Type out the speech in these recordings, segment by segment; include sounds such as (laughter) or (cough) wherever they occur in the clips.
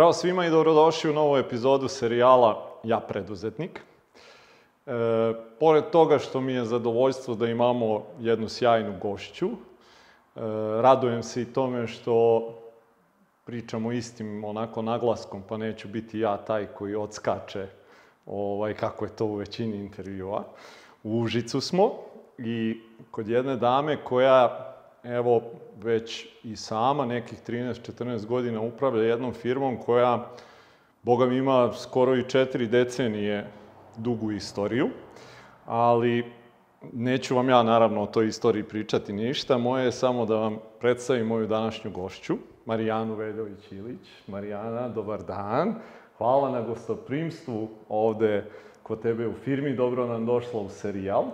Zdravo svima i dobrodošli u novu epizodu serijala Ja preduzetnik. E, pored toga što mi je zadovoljstvo da imamo jednu sjajnu gošću, e, radujem se i tome što pričamo istim onako naglaskom, pa neću biti ja taj koji odskače ovaj, kako je to u većini intervjua. U Užicu smo i kod jedne dame koja evo, već i sama nekih 13-14 godina upravlja jednom firmom koja, boga mi, ima skoro i četiri decenije dugu istoriju, ali neću vam ja naravno o toj istoriji pričati ništa, moje je samo da vam predstavim moju današnju gošću, Marijanu Veljović-Ilić. Marijana, dobar dan. Hvala na gostoprimstvu ovde kod tebe u firmi, dobro nam došla u serijal.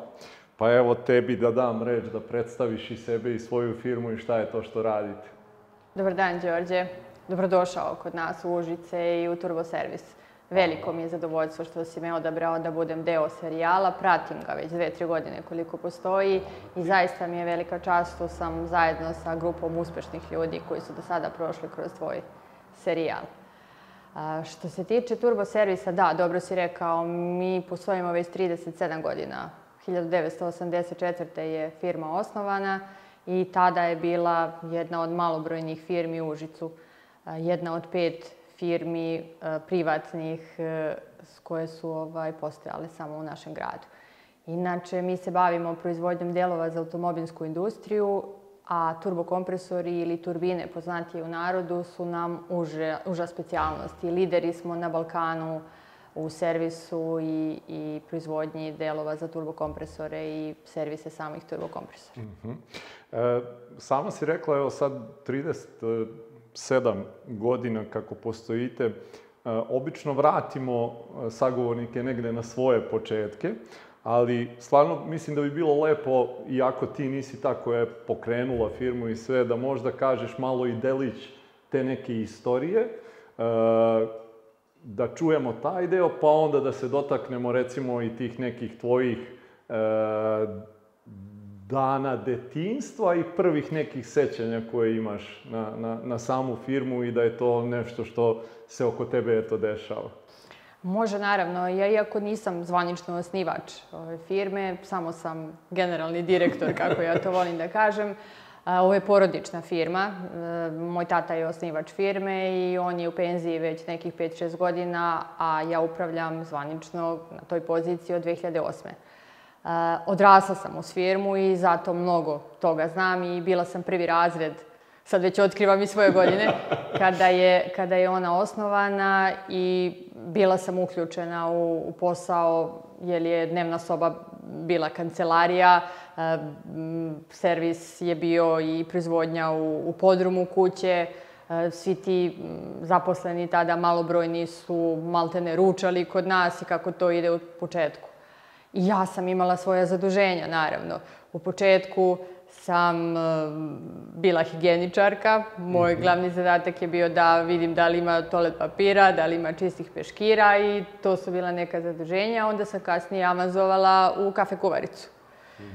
Pa evo tebi da dam reč da predstaviš i sebe i svoju firmu i šta je to što radite. Dobar dan, Đorđe. Dobrodošao kod nas u Užice i u Turbo Servis. Veliko mi je zadovoljstvo što si me odabrao da budem deo serijala. Pratim ga već dve, tri godine koliko postoji i zaista mi je velika čast što sam zajedno sa grupom uspešnih ljudi koji su do sada prošli kroz tvoj serijal. A, što se tiče turbo servisa, da, dobro si rekao, mi postojimo već 37 godina 1984. je firma osnovana i tada je bila jedna od malobrojnih firmi u Užicu. E, jedna od pet firmi e, privatnih e, koje su ovaj, postojale samo u našem gradu. Inače, mi se bavimo proizvodnjom delova za automobilsku industriju, a turbokompresori ili turbine, poznatije u narodu, su nam uže, uža specijalnost. I lideri smo na Balkanu, u servisu i, i proizvodnji delova za turbokompresore i servise samih turbokompresora. Mm -hmm. e, sama si rekla, evo sad 37 godina kako postojite, e, obično vratimo e, sagovornike negde na svoje početke, ali stvarno mislim da bi bilo lepo, iako ti nisi ta koja je pokrenula firmu i sve, da možda kažeš malo i delić te neke istorije, e, da čujemo taj deo, pa onda da se dotaknemo recimo i tih nekih tvojih e, dana detinstva i prvih nekih sećanja koje imaš na, na, na samu firmu i da je to nešto što se oko tebe eto dešava. Može, naravno. Ja, iako nisam zvanično osnivač ove firme, samo sam generalni direktor, kako ja to volim da kažem, Ovo je porodična firma. E, moj tata je osnivač firme i on je u penziji već nekih 5-6 godina, a ja upravljam zvanično na toj poziciji od 2008. E, odrasla sam uz firmu i zato mnogo toga znam i bila sam prvi razred sad već otkrivam i svoje godine, (laughs) kada je, kada je ona osnovana i bila sam uključena u, u posao, jer je dnevna soba bila kancelarija, e, servis je bio i proizvodnja u, u podrumu kuće, e, svi ti zaposleni tada malobrojni su maltene ručali kod nas i kako to ide u početku. I ja sam imala svoja zaduženja, naravno. U početku sam e, bila higijeničarka. Moj mhm. glavni zadatak je bio da vidim da li ima toalet papira, da li ima čistih peškira i to su bila neka zaduženja. Onda sam kasnije amazovala u kafe kuvaricu. Mm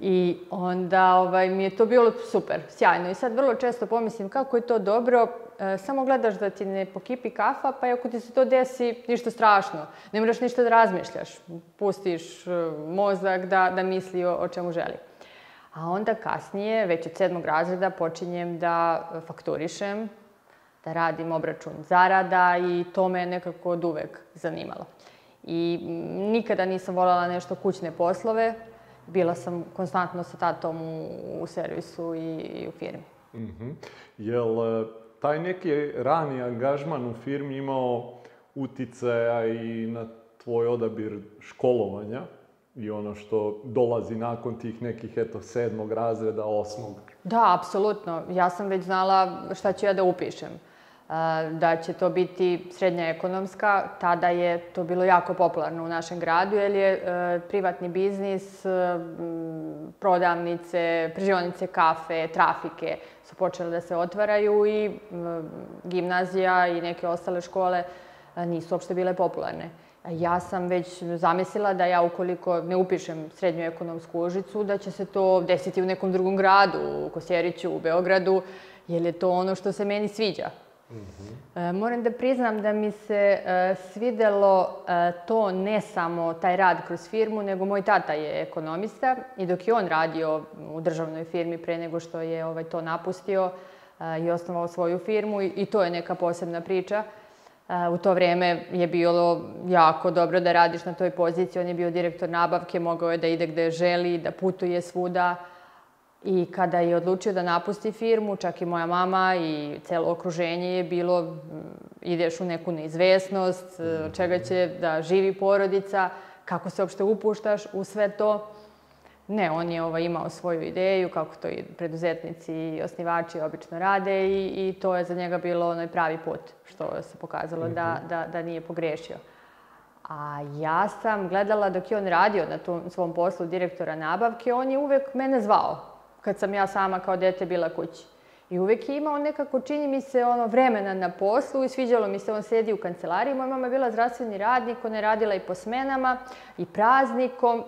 I onda ovaj, mi je to bilo super, sjajno. I sad vrlo često pomislim kako je to dobro, e, samo gledaš da ti ne pokipi kafa, pa ako ti se to desi, ništa strašno. Ne moraš ništa da razmišljaš. Pustiš e, mozak da, da misli o, o čemu želi. A onda kasnije, već od sedmog razreda, počinjem da e, fakturišem, da radim obračun zarada i to me nekako od uvek zanimalo. I nikada nisam voljela nešto kućne poslove, bila sam konstantno sa tatom u, u servisu i, i u firmi. Mm -hmm. Jel e, taj neki rani angažman u firmi imao uticaja i na tvoj odabir školovanja? i ono što dolazi nakon tih nekih, eto, sedmog razreda, osmog. Da, apsolutno. Ja sam već znala šta ću ja da upišem. E, da će to biti srednja ekonomska, tada je to bilo jako popularno u našem gradu, jer je e, privatni biznis, e, prodavnice, prižionice kafe, trafike su počele da se otvaraju i gimnazija i neke ostale škole nisu uopšte bile popularne. Ja sam već zamislila da ja ukoliko ne upišem srednju ekonomsku užicu, da će se to desiti u nekom drugom gradu, u Kosjeriću, u Beogradu, jer je to ono što se meni sviđa. Mm -hmm. Moram da priznam da mi se e, svidelo e, to ne samo taj rad kroz firmu, nego moj tata je ekonomista i dok je on radio u državnoj firmi pre nego što je ovaj, to napustio i osnovao svoju firmu i to je neka posebna priča u to vrijeme je bilo jako dobro da radiš na toj poziciji. On je bio direktor nabavke, mogao je da ide gde želi, da putuje svuda. I kada je odlučio da napusti firmu, čak i moja mama i celo okruženje je bilo ideš u neku neizvesnost, čega će da živi porodica, kako se uopšte upuštaš u sve to. Ne, on je ovaj, imao svoju ideju, kako to i preduzetnici i osnivači obično rade i, i to je za njega bilo onaj pravi put, što se pokazalo da, mhm. da, da nije pogrešio. A ja sam gledala dok je on radio na tom svom poslu direktora nabavke, on je uvek mene zvao kad sam ja sama kao dete bila kući. I uvek je imao nekako, čini mi se, ono, vremena na poslu i sviđalo mi se, on sedi u kancelariji. Moja mama je bila zdravstveni radnik, ona je radila i po smenama i praznikom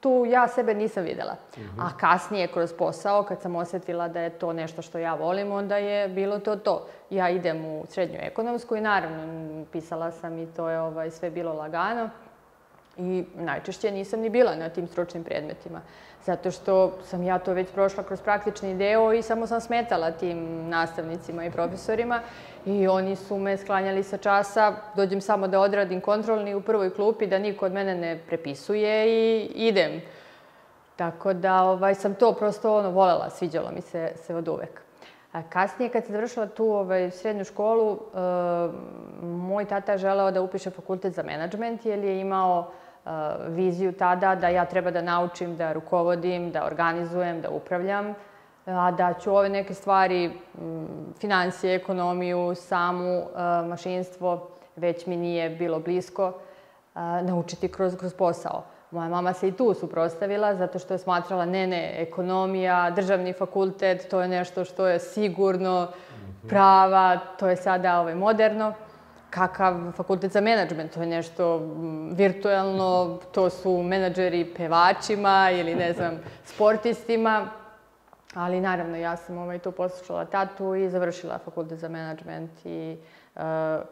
tu ja sebe nisam videla. Mm -hmm. A kasnije, kroz posao, kad sam osetila da je to nešto što ja volim, onda je bilo to to. Ja idem u srednju ekonomsku i naravno pisala sam i to je ovaj, sve bilo lagano. I najčešće nisam ni bila na tim stručnim predmetima. Zato što sam ja to već prošla kroz praktični deo i samo sam smetala tim nastavnicima i profesorima. Mm -hmm i oni su me sklanjali sa časa, dođem samo da odradim kontrolni u prvoj klupi, da niko od mene ne prepisuje i idem. Tako da ovaj, sam to prosto ono, volela, sviđalo mi se, se od uvek. A kasnije, kad sam završila tu ovaj, srednju školu, e, moj tata je želeo da upiše fakultet za menadžment, jer je imao e, viziju tada da ja treba da naučim, da rukovodim, da organizujem, da upravljam a da ću ove neke stvari, mm, financije, ekonomiju, samu e, mašinstvo, već mi nije bilo blisko, e, naučiti kroz, kroz posao. Moja mama se i tu suprostavila zato što je smatrala ne, ne, ekonomija, državni fakultet, to je nešto što je sigurno, mhm. prava, to je sada ovaj, moderno. Kakav fakultet za menadžment, to je nešto mm, virtuelno, to su menadžeri pevačima ili ne znam, (laughs) sportistima. Ali naravno, ja sam ovaj, tu poslušala tatu i završila fakultet za menadžment. I uh,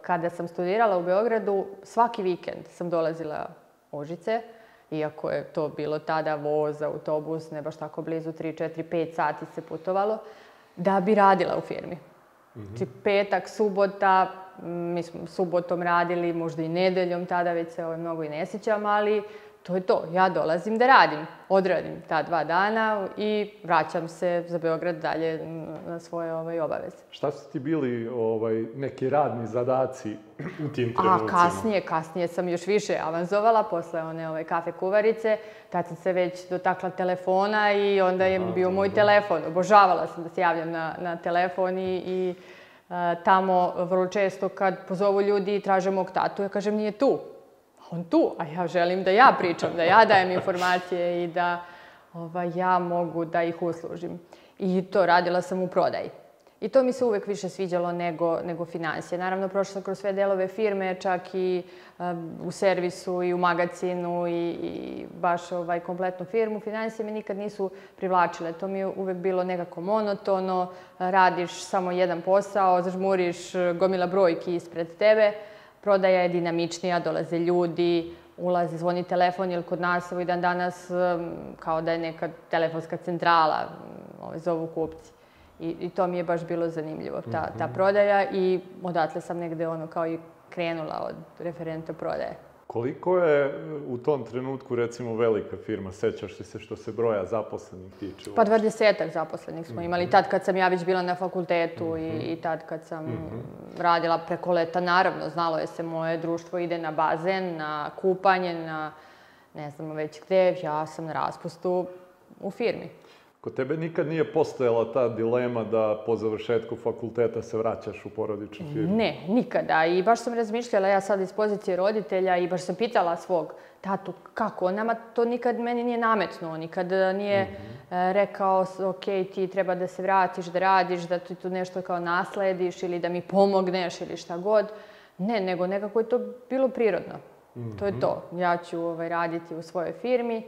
kada sam studirala u Beogradu, svaki vikend sam dolazila Ožice. Iako je to bilo tada voz, autobus, ne baš tako blizu, 3, 4, 5 sati se putovalo, da bi radila u firmi. Mm -hmm. Znači petak, subota, mi smo subotom radili, možda i nedeljom, tada već se ovaj, mnogo i ne sjećam, ali to je to. Ja dolazim da radim. Odradim ta dva dana i vraćam se za Beograd dalje na svoje ovaj, obaveze. Šta su ti bili ovaj, neki radni zadaci u tim trenucima? A kasnije, kasnije sam još više avanzovala posle one ove kafe kuvarice. Tad sam se već dotakla telefona i onda je Aha, bio moj da. telefon. Obožavala sam da se javljam na, na telefon i, i e, tamo vrlo često kad pozovu ljudi i traže mog tatu, ja kažem nije tu on tu, a ja želim da ja pričam, da ja dajem informacije i da ovaj, ja mogu da ih uslužim. I to radila sam u prodaji. I to mi se uvek više sviđalo nego, nego financije. Naravno, prošla sam kroz sve delove firme, čak i um, u servisu i u magazinu i, i baš ovaj, kompletnu firmu. Financije me nikad nisu privlačile. To mi je uvek bilo nekako monotono, radiš samo jedan posao, zažmuriš gomila brojki ispred tebe. Uh, prodaja je dinamičnija, dolaze ljudi, ulaze, zvoni telefon, jer kod nas ovaj dan danas kao da je neka telefonska centrala, ovaj, zovu kupci. I, I to mi je baš bilo zanimljivo, ta, ta mhm. prodaja i odatle sam negde ono kao i krenula od referenta prodaje. Koliko je eh, u tom trenutku, recimo, velika firma, sećaš li se što se broja zaposlenih tiče? Pa dvadesetak zaposlenih smo mm -hmm. imali, mhm. tad kad sam ja već bila na fakultetu mm -hmm. i, mhm. i tad kad sam mm -hmm. radila preko leta, naravno, znalo je se, moje društvo ide na bazen, na kupanje, na ne znamo već gde, ja sam na raspustu u firmi. Kod tebe nikad nije postojala ta dilema da po završetku fakulteta se vraćaš u porodičnu firmu? Ne, nikada. I baš sam razmišljala ja sad iz pozicije roditelja i baš sam pitala svog tatu kako. Nama to nikad meni nije nametnuo, nikad e, nije mm -hmm. rekao ok, ti treba da se vratiš, da radiš, da ti tu nešto kao naslediš ili da mi pomogneš ili šta god. Ne, nego nekako je to bilo prirodno. Mm -hmm. To je to. Mhm. Ja ću ovaj, raditi u svojoj firmi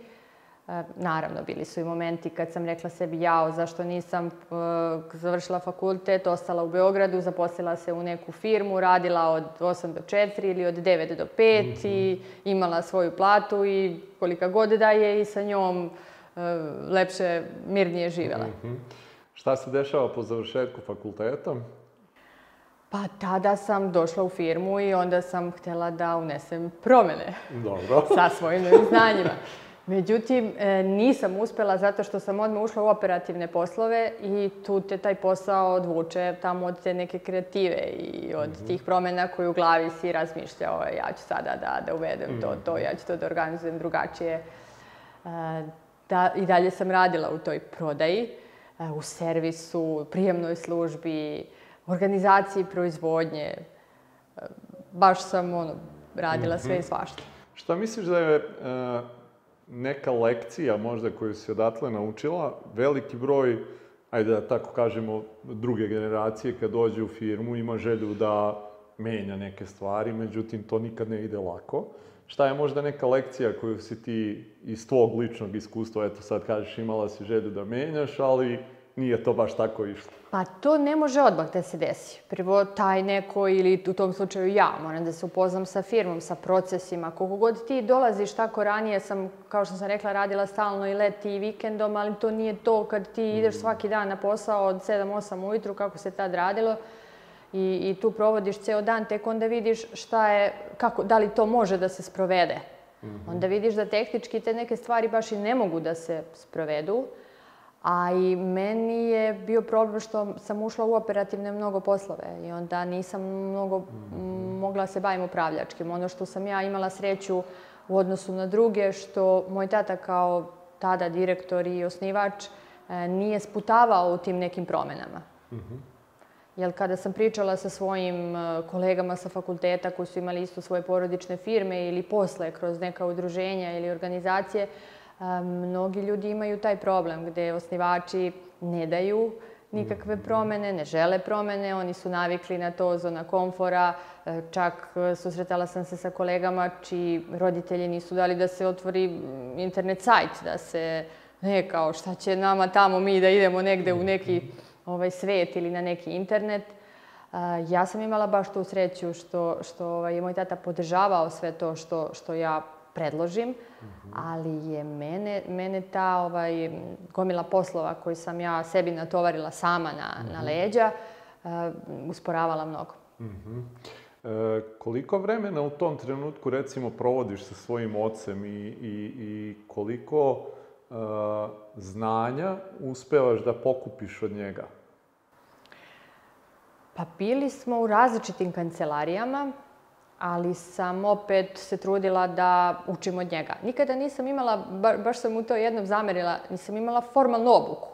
Naravno, bili su i momenti kad sam rekla sebi jao, zašto nisam e, završila fakultet, ostala u Beogradu, zaposlila se u neku firmu, radila od 8 do 4 ili od 9 do 5 mm -hmm. i mhm. imala svoju platu i kolika god da je i sa njom e, lepše, mirnije živela. Mm -hmm. Šta se dešava po završetku fakulteta? Pa tada sam došla u firmu i onda sam htela da unesem promene. Dobro. (laughs) sa svojim znanjima. (laughs) Međutim, e, nisam uspela zato što sam odmah ušla u operativne poslove i tu te taj posao odvuče tamo od te neke kreative i od mm -hmm. tih promena koje u glavi si razmišljao, ja ću sada da, da uvedem mm -hmm. to, to, mhm. ja ću to da organizujem drugačije. E, da, I dalje sam radila u toj prodaji, e, u servisu, prijemnoj službi, organizaciji proizvodnje. Baš sam ono, radila mm -hmm. sve mhm. i svašta. Šta misliš da je uh neka lekcija možda koju se odatle naučila, veliki broj, ajde da tako kažemo, druge generacije kad dođe u firmu ima želju da menja neke stvari, međutim to nikad ne ide lako. Šta je možda neka lekcija koju si ti iz tvog ličnog iskustva, eto sad kažeš imala si želju da menjaš, ali nije to baš tako išlo. Pa to ne može odmah da se desi. Prvo taj neko ili u tom slučaju ja moram da se upoznam sa firmom, sa procesima. Koliko god ti dolaziš tako ranije sam, kao što sam rekla, radila stalno i leti i vikendom, ali to nije to kad ti ideš mm. svaki dan na posao od 7-8 ujutru kako se tad radilo i, i tu provodiš ceo dan, tek onda vidiš šta je, kako, da li to može da se sprovede. Mm -hmm. Onda vidiš da tehnički te neke stvari baš i ne mogu da se sprovedu. A i meni je bio problem što sam ušla u operativne mnogo poslove i onda nisam mnogo mogla se bavim upravljačkim. Ono što sam ja imala sreću u odnosu na druge, što moj tata kao tada direktor i osnivač e, nije sputavao u tim nekim promenama. Mm -hmm. Jer kada sam pričala sa svojim e, kolegama sa fakulteta koji su imali isto svoje porodične firme ili posle kroz neka udruženja ili organizacije, mnogi ljudi imaju taj problem gde osnivači ne daju nikakve mhm. promene, ne žele promene, oni su navikli na to zona komfora, e, čak e, susretala sam se sa kolegama čiji roditelji nisu dali da se otvori internet sajt, da se ne kao šta će nama tamo mi da idemo negde u neki mhm. ovaj svet ili na neki internet. Ja sam imala baš tu sreću što, što ovaj, je moj tata podržavao sve to što, što ja predložim, ali je mene, mene ta ovaj, gomila poslova koju sam ja sebi natovarila sama na, mm -hmm. na mhm. leđa uh, usporavala mnogo. Mm -hmm. E, koliko vremena u tom trenutku, recimo, provodiš sa svojim ocem i, i, i koliko e, znanja uspevaš da pokupiš od njega? Pa bili smo u različitim kancelarijama, ali sam opet se trudila da učim od njega. Nikada nisam imala, ba, baš sam mu to jednom zamerila, nisam imala formalnu obuku.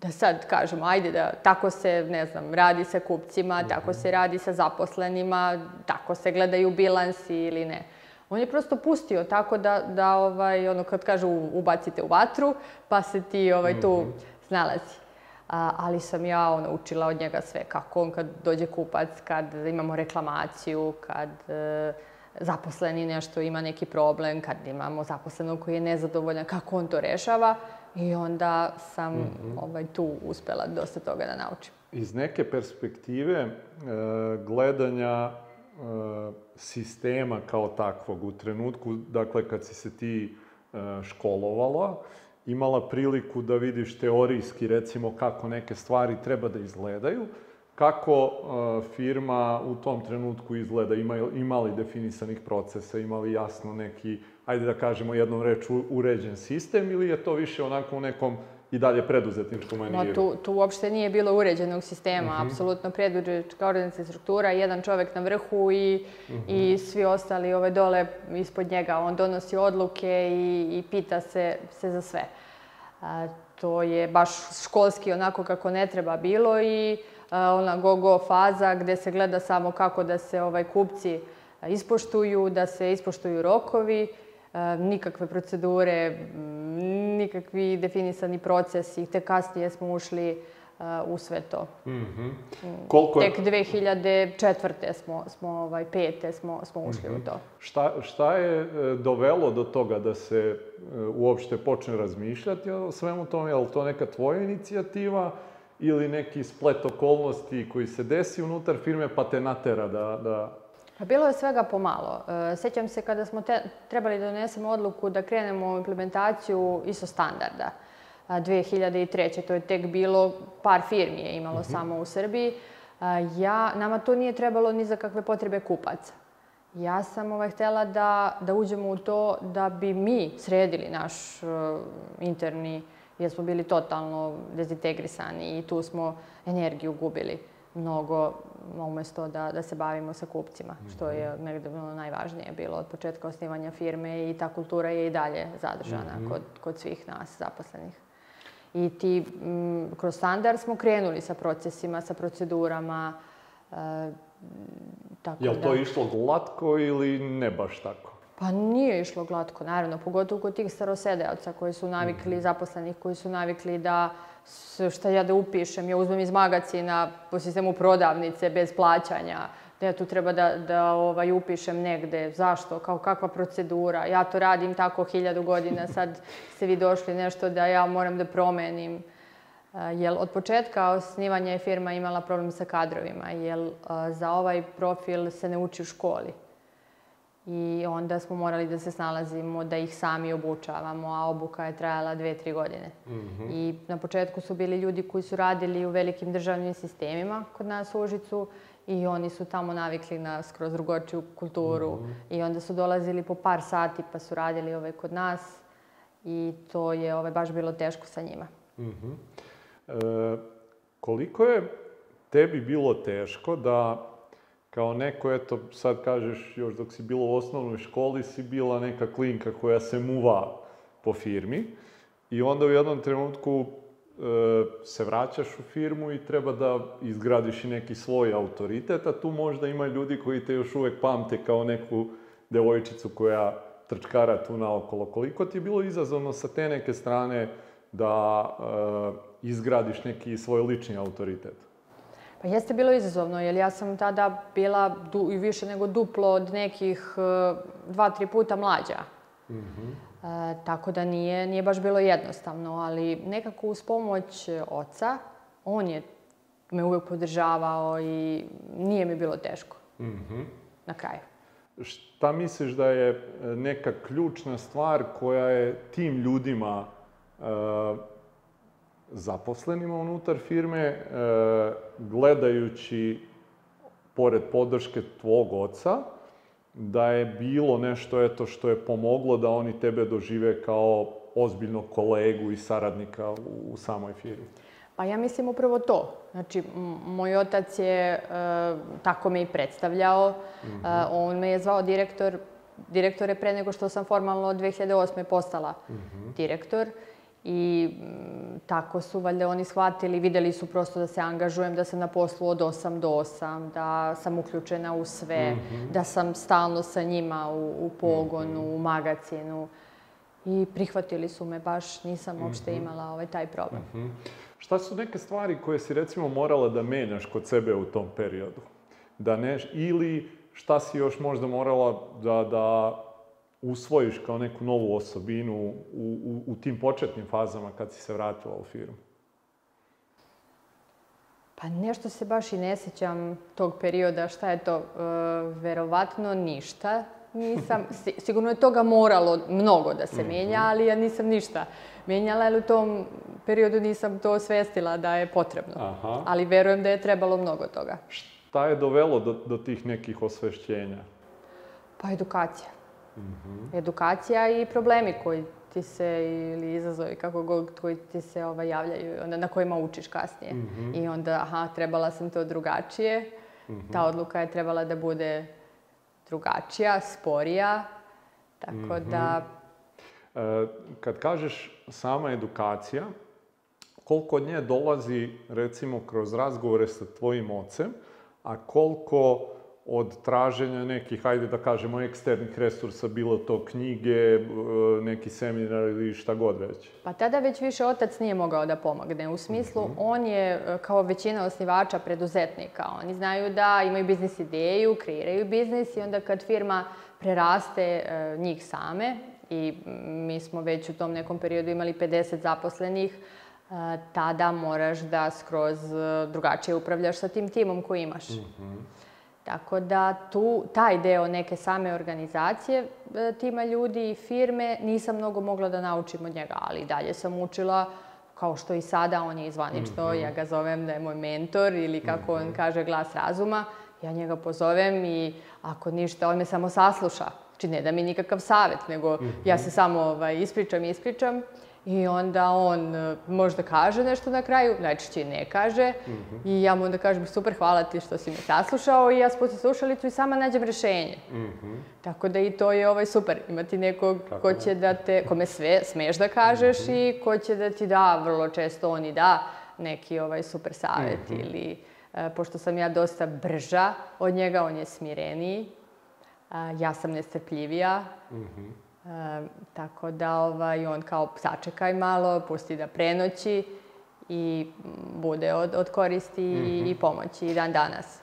Da sad kažemo, ajde da tako se, ne znam, radi sa kupcima, mm -hmm. tako se radi sa zaposlenima, tako se gledaju bilansi ili ne. On je prosto pustio tako da, da ovaj, ono kad kažu ubacite u vatru, pa se ti ovaj, tu mm -hmm. znalazi a, ali sam ja ono, učila od njega sve, kako on kad dođe kupac, kad imamo reklamaciju, kad e, zaposleni nešto ima neki problem, kad imamo zaposlenog koji je nezadovoljan, kako on to rešava. I onda sam mm -hmm. ovaj, tu uspela dosta toga da naučim. Iz neke perspektive e, gledanja e, sistema kao takvog u trenutku, dakle, kad si se ti e, školovala, e, imala priliku da vidiš teorijski, recimo, kako neke stvari treba da izgledaju, kako e, firma u tom trenutku izgleda, ima, ima li definisanih procesa, ima li jasno neki, ajde da kažemo jednom reču, uređen sistem ili je to više onako u nekom i dalje preduzetničku maniru. No, tu, tu uopšte nije bilo uređenog sistema, mm -hmm. apsolutno preduzetnička organizacija struktura, jedan čovek na vrhu i, mm -hmm. i svi ostali ove ovaj, dole ispod njega. On donosi odluke i, i pita se, se za sve. A, to je baš školski onako kako ne treba bilo i a, ona go-go faza gde se gleda samo kako da se ovaj kupci ispoštuju, da se ispoštuju rokovi, E, nikakve procedure, nikakvi definisani procesi, te kasnije smo ušli e, u sve to. Mhm. Mm -hmm. Koliko je... Tek 2004. smo, smo ovaj, pete smo, smo ušli mm -hmm. u mhm. to. Šta, šta je e, dovelo do toga da se uopšte počne razmišljati o svemu tome? Je li to neka tvoja inicijativa ili neki splet okolnosti koji se desi unutar firme pa te natera da, da Pa bilo je svega pomalo. E, Sećam se kada smo te, trebali da donesemo odluku da krenemo u implementaciju ISO standarda. 2003. to je tek bilo, par firmi je imalo mm -hmm. samo u Srbiji. Ja, nama to nije trebalo ni za kakve potrebe kupaca. Ja sam ovaj, htela da, da uđemo u to da bi mi sredili naš e, interni, jer smo bili totalno dezintegrisani i tu smo energiju gubili mnogo umesto da, da se bavimo sa kupcima, mm -hmm. što mhm. je negde bilo najvažnije bilo od početka osnivanja firme i ta kultura je i dalje zadržana mm -hmm. kod, kod svih nas zaposlenih. I ti, m, kroz standard smo krenuli sa procesima, sa procedurama, e, tako Jel da... Je li to išlo glatko ili ne baš tako? Pa nije išlo glatko, naravno, pogotovo kod tih starosedeoca koji su navikli, mhm. zaposlenih koji su navikli da šta ja da upišem, ja uzmem iz magacina po sistemu prodavnice bez plaćanja, da ja tu treba da, da ovaj, upišem negde, zašto, kao kakva procedura, ja to radim tako hiljadu godina, (laughs) sad ste vi došli nešto da ja moram da promenim. E, jel, od početka osnivanja je firma imala problem sa kadrovima, jel, e, za ovaj profil se ne uči u školi i onda smo morali da se snalazimo, da ih sami obučavamo, a obuka je trajala dve, tri godine. Mm -hmm. I na početku su bili ljudi koji su radili u velikim državnim sistemima kod nas u Užicu i oni su tamo navikli na skroz drugočiju kulturu mm -hmm. i onda su dolazili po par sati pa su radili ovaj kod nas i to je ovaj, baš bilo teško sa njima. Mm -hmm. e, koliko je tebi bilo teško da kao neko, eto, sad kažeš, još dok si bila u osnovnoj školi, si bila neka klinka koja se muva po firmi. I onda u jednom trenutku e, se vraćaš u firmu i treba da izgradiš i neki svoj autoritet, a tu možda ima ljudi koji te još uvek pamte kao neku devojčicu koja trčkara tu naokolo. Koliko ti je bilo izazovno sa te neke strane da e, izgradiš neki svoj lični autoritet? Pa jeste bilo izazovno, jer ja sam tada bila du, i više nego duplo od nekih e, dva, tri puta mlađa. Mm e, tako da nije, nije baš bilo jednostavno, ali nekako uz pomoć oca, on je me uvek podržavao i nije mi bilo teško. Mm Na kraju. Šta misliš da je e, neka ključna stvar koja je tim ljudima e, zaposlenima unutar firme, e, gledajući pored podrške tvog oca, da je bilo nešto eto što je pomoglo da oni tebe dožive kao ozbiljnog kolegu i saradnika u, u samoj firmi? Pa ja mislim upravo to. Znači, moj otac je e, tako me i predstavljao. Mhm. e, on me je zvao direktor, direktore pre nego što sam formalno od 2008. postala mm -hmm. direktor. I mm, tako su valjda oni shvatili, videli su prosto da se angažujem, da sam na poslu od 8 do 8, da sam uključena u sve, mm -hmm. da sam stalno sa njima u, u pogonu, mm -hmm. u magacinu. I prihvatili su me baš, nisam uopšte mm -hmm. imala ovaj, taj problem. Mm -hmm. Šta su neke stvari koje si recimo morala da menjaš kod sebe u tom periodu? Da ne, ili šta si još možda morala da, da usvojiš kao neku novu osobinu u, u, u tim početnim fazama kad si se vratila u firmu? Pa nešto se baš i ne sećam tog perioda, šta je to? E, verovatno ništa. Nisam, (laughs) sigurno je toga moralo mnogo da se menja, mhm. ali ja nisam ništa menjala, jer u tom periodu nisam to osvestila da je potrebno. Aha. Ali verujem da je trebalo mnogo toga. Šta je dovelo do, do tih nekih osvešćenja? Pa edukacija. Mm Edukacija i problemi koji ti se ili izazovi kako god koji ti se ovaj, javljaju, onda na kojima učiš kasnije. Mm -hmm. I onda, aha, trebala sam to drugačije. Mm -hmm. Ta odluka je trebala da bude drugačija, sporija. Tako mhm. da... E, kad kažeš sama edukacija, koliko nje dolazi, recimo, kroz razgovore sa tvojim ocem, a koliko od traženja nekih, hajde da kažemo, eksternih resursa, bilo to knjige, e, neki seminar ili šta god već? Pa tada već više otac nije mogao da pomogne. U smislu, mm -hmm. on je e, kao većina osnivača preduzetnika. Oni znaju da imaju biznis ideju, kreiraju biznis i onda kad firma preraste e, njih same, i mi smo već u tom nekom periodu imali 50 zaposlenih, tada moraš da skroz drugačije upravljaš sa tim timom koji imaš. Mm -hmm. Tako da tu, taj deo neke same organizacije e, tima ljudi i firme nisam mnogo mogla da naučim od njega, ali dalje sam učila kao što i sada on je izvanično, mm -hmm. ja ga zovem da je moj mentor ili kako mm -hmm. on mhm. kaže glas razuma, ja njega pozovem i ako ništa, on me samo sasluša. Znači ne da mi nikakav savet, nego mm -hmm. ja mhm. se samo ovaj, ispričam, ispričam. I onda on e, možda kaže nešto na kraju, najčešće ne kaže. Mm -hmm. I ja mu onda kažem super, hvala ti što si me saslušao i ja spotim slušalicu i sama nađem rešenje. Mm -hmm. Tako da i to je ovaj super, imati nekog Kako ko će ne? da te, kome sve smeš da kažeš mm -hmm. i ko će da ti da, vrlo često on i da, neki ovaj super savet mm -hmm. ili, e, pošto sam ja dosta brža od njega, on je smireniji, ja sam nestrpljivija. Mm -hmm E, tako da ovaj, on kao sačekaj malo, pusti da prenoći i bude od, od koristi mm -hmm. i pomoći i dan danas.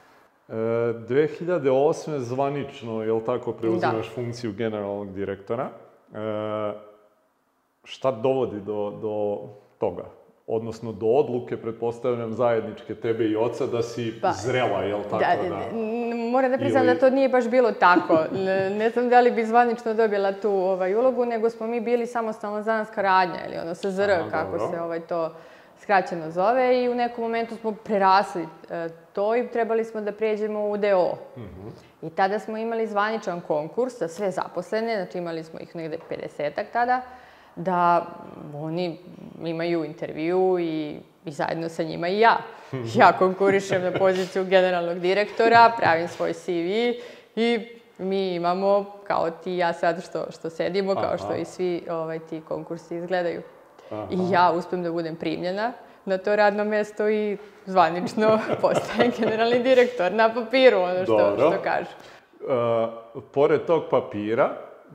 E, 2008. zvanično, je li tako, preuzimaš da. funkciju generalnog direktora. E, šta dovodi do, do toga? odnosno do odluke, pretpostavljam, zajedničke tebe i oca da si pa, zrela, jel tako? Da, da, da moram da priznam da to nije baš bilo tako. Ne, znam da li bi zvanično dobila tu ovaj, ulogu, nego smo mi bili samostalna zanatska radnja, ili ono SZR, kako se ovaj, to skraćeno zove, i u nekom momentu smo prerasli e, to i trebali smo da pređemo u DO. Mm I tada smo imali zvaničan konkurs za sve zaposlene, znači imali smo ih negde 50-ak tada, da oni imaju intervju i, i zajedno sa njima i ja. (laughs) Ja konkurišem na poziciju generalnog direktora, pravim svoj CV i mi imamo, kao ti i ja sad što, što sedimo, Aha. kao što i svi ovaj, ti konkursi izgledaju. Aha. I ja uspem da budem primljena na to radno mesto i zvanično (laughs) postajem generalni direktor na papiru, ono što, Dobro. što kažu. E, pored tog papira,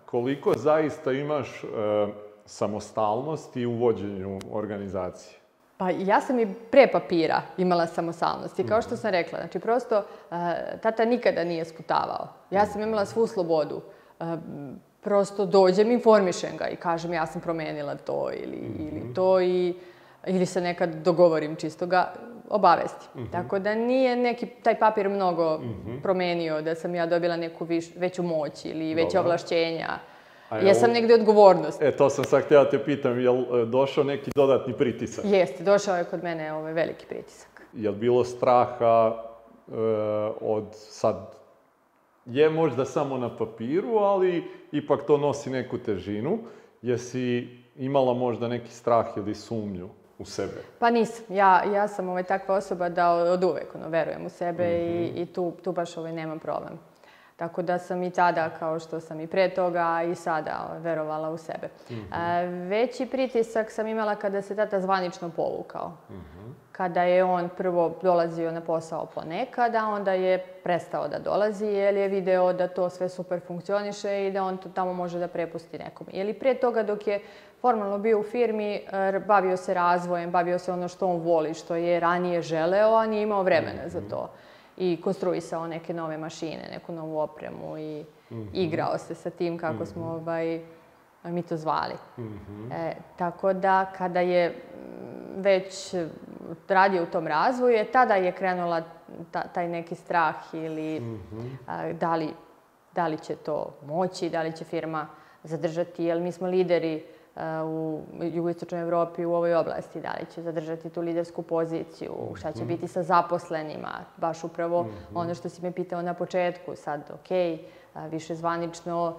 koliko zaista imaš e, samostalnosti u vođenju organizacije? Pa ja sam i pre papira imala samostalnost i kao što mhm. sam rekla, znači prosto e, tata nikada nije sputavao. Ja sam mhm. imala svu slobodu. E, prosto dođem, informišem ga i kažem ja sam promenila to ili, mm -hmm. ili to i ili se nekad dogovorim čisto ga obavesti. Mm -hmm. Tako da nije neki taj papir mnogo mm -hmm. promenio da sam ja dobila neku viš, veću moć ili veće Dobre. ovlašćenja. Ja, Jesam negde odgovornost. E, to sam sad htjela te pitam, je li e, došao neki dodatni pritisak? Jeste, došao je kod mene ovaj veliki pritisak. Je li bilo straha e, od sad je možda samo na papiru, ali ipak to nosi neku težinu. Jesi imala možda neki strah ili sumnju u sebe? Pa nisam. Ja, ja sam ovaj, takva osoba da od uvek ono, verujem u sebe mm -hmm. i, mhm. i tu, tu baš ovaj, nemam problem. Tako da sam i tada, kao što sam i pre toga, i sada verovala u sebe. Mm -hmm. Veći pritisak sam imala kada se tata zvanično povukao. Mm -hmm. Kada je on prvo dolazio na posao ponekad, a onda je prestao da dolazi, jer je video da to sve super funkcioniše i da on to tamo može da prepusti nekom. Ili pre toga dok je formalno bio u firmi, bavio se razvojem, bavio se ono što on voli, što je ranije želeo, a nije imao vremena mm -hmm. za mhm. to i konstruisao neke nove mašine, neku novu opremu i mm -hmm. igrao se sa tim kako mm -hmm. smo mhm. ovaj, mi to zvali. Mm -hmm. e, tako da kada je već radio u tom razvoju, je tada je krenula ta, taj neki strah ili mm -hmm. a, da, li, da li će to moći, da li će firma zadržati, jel mi smo lideri Uh, u jugoistočnoj Evropi u ovoj oblasti, da li će zadržati tu lidersku poziciju, šta će mhm. biti sa zaposlenima, baš upravo mhm. ono što si me pitao na početku, sad ok, više zvanično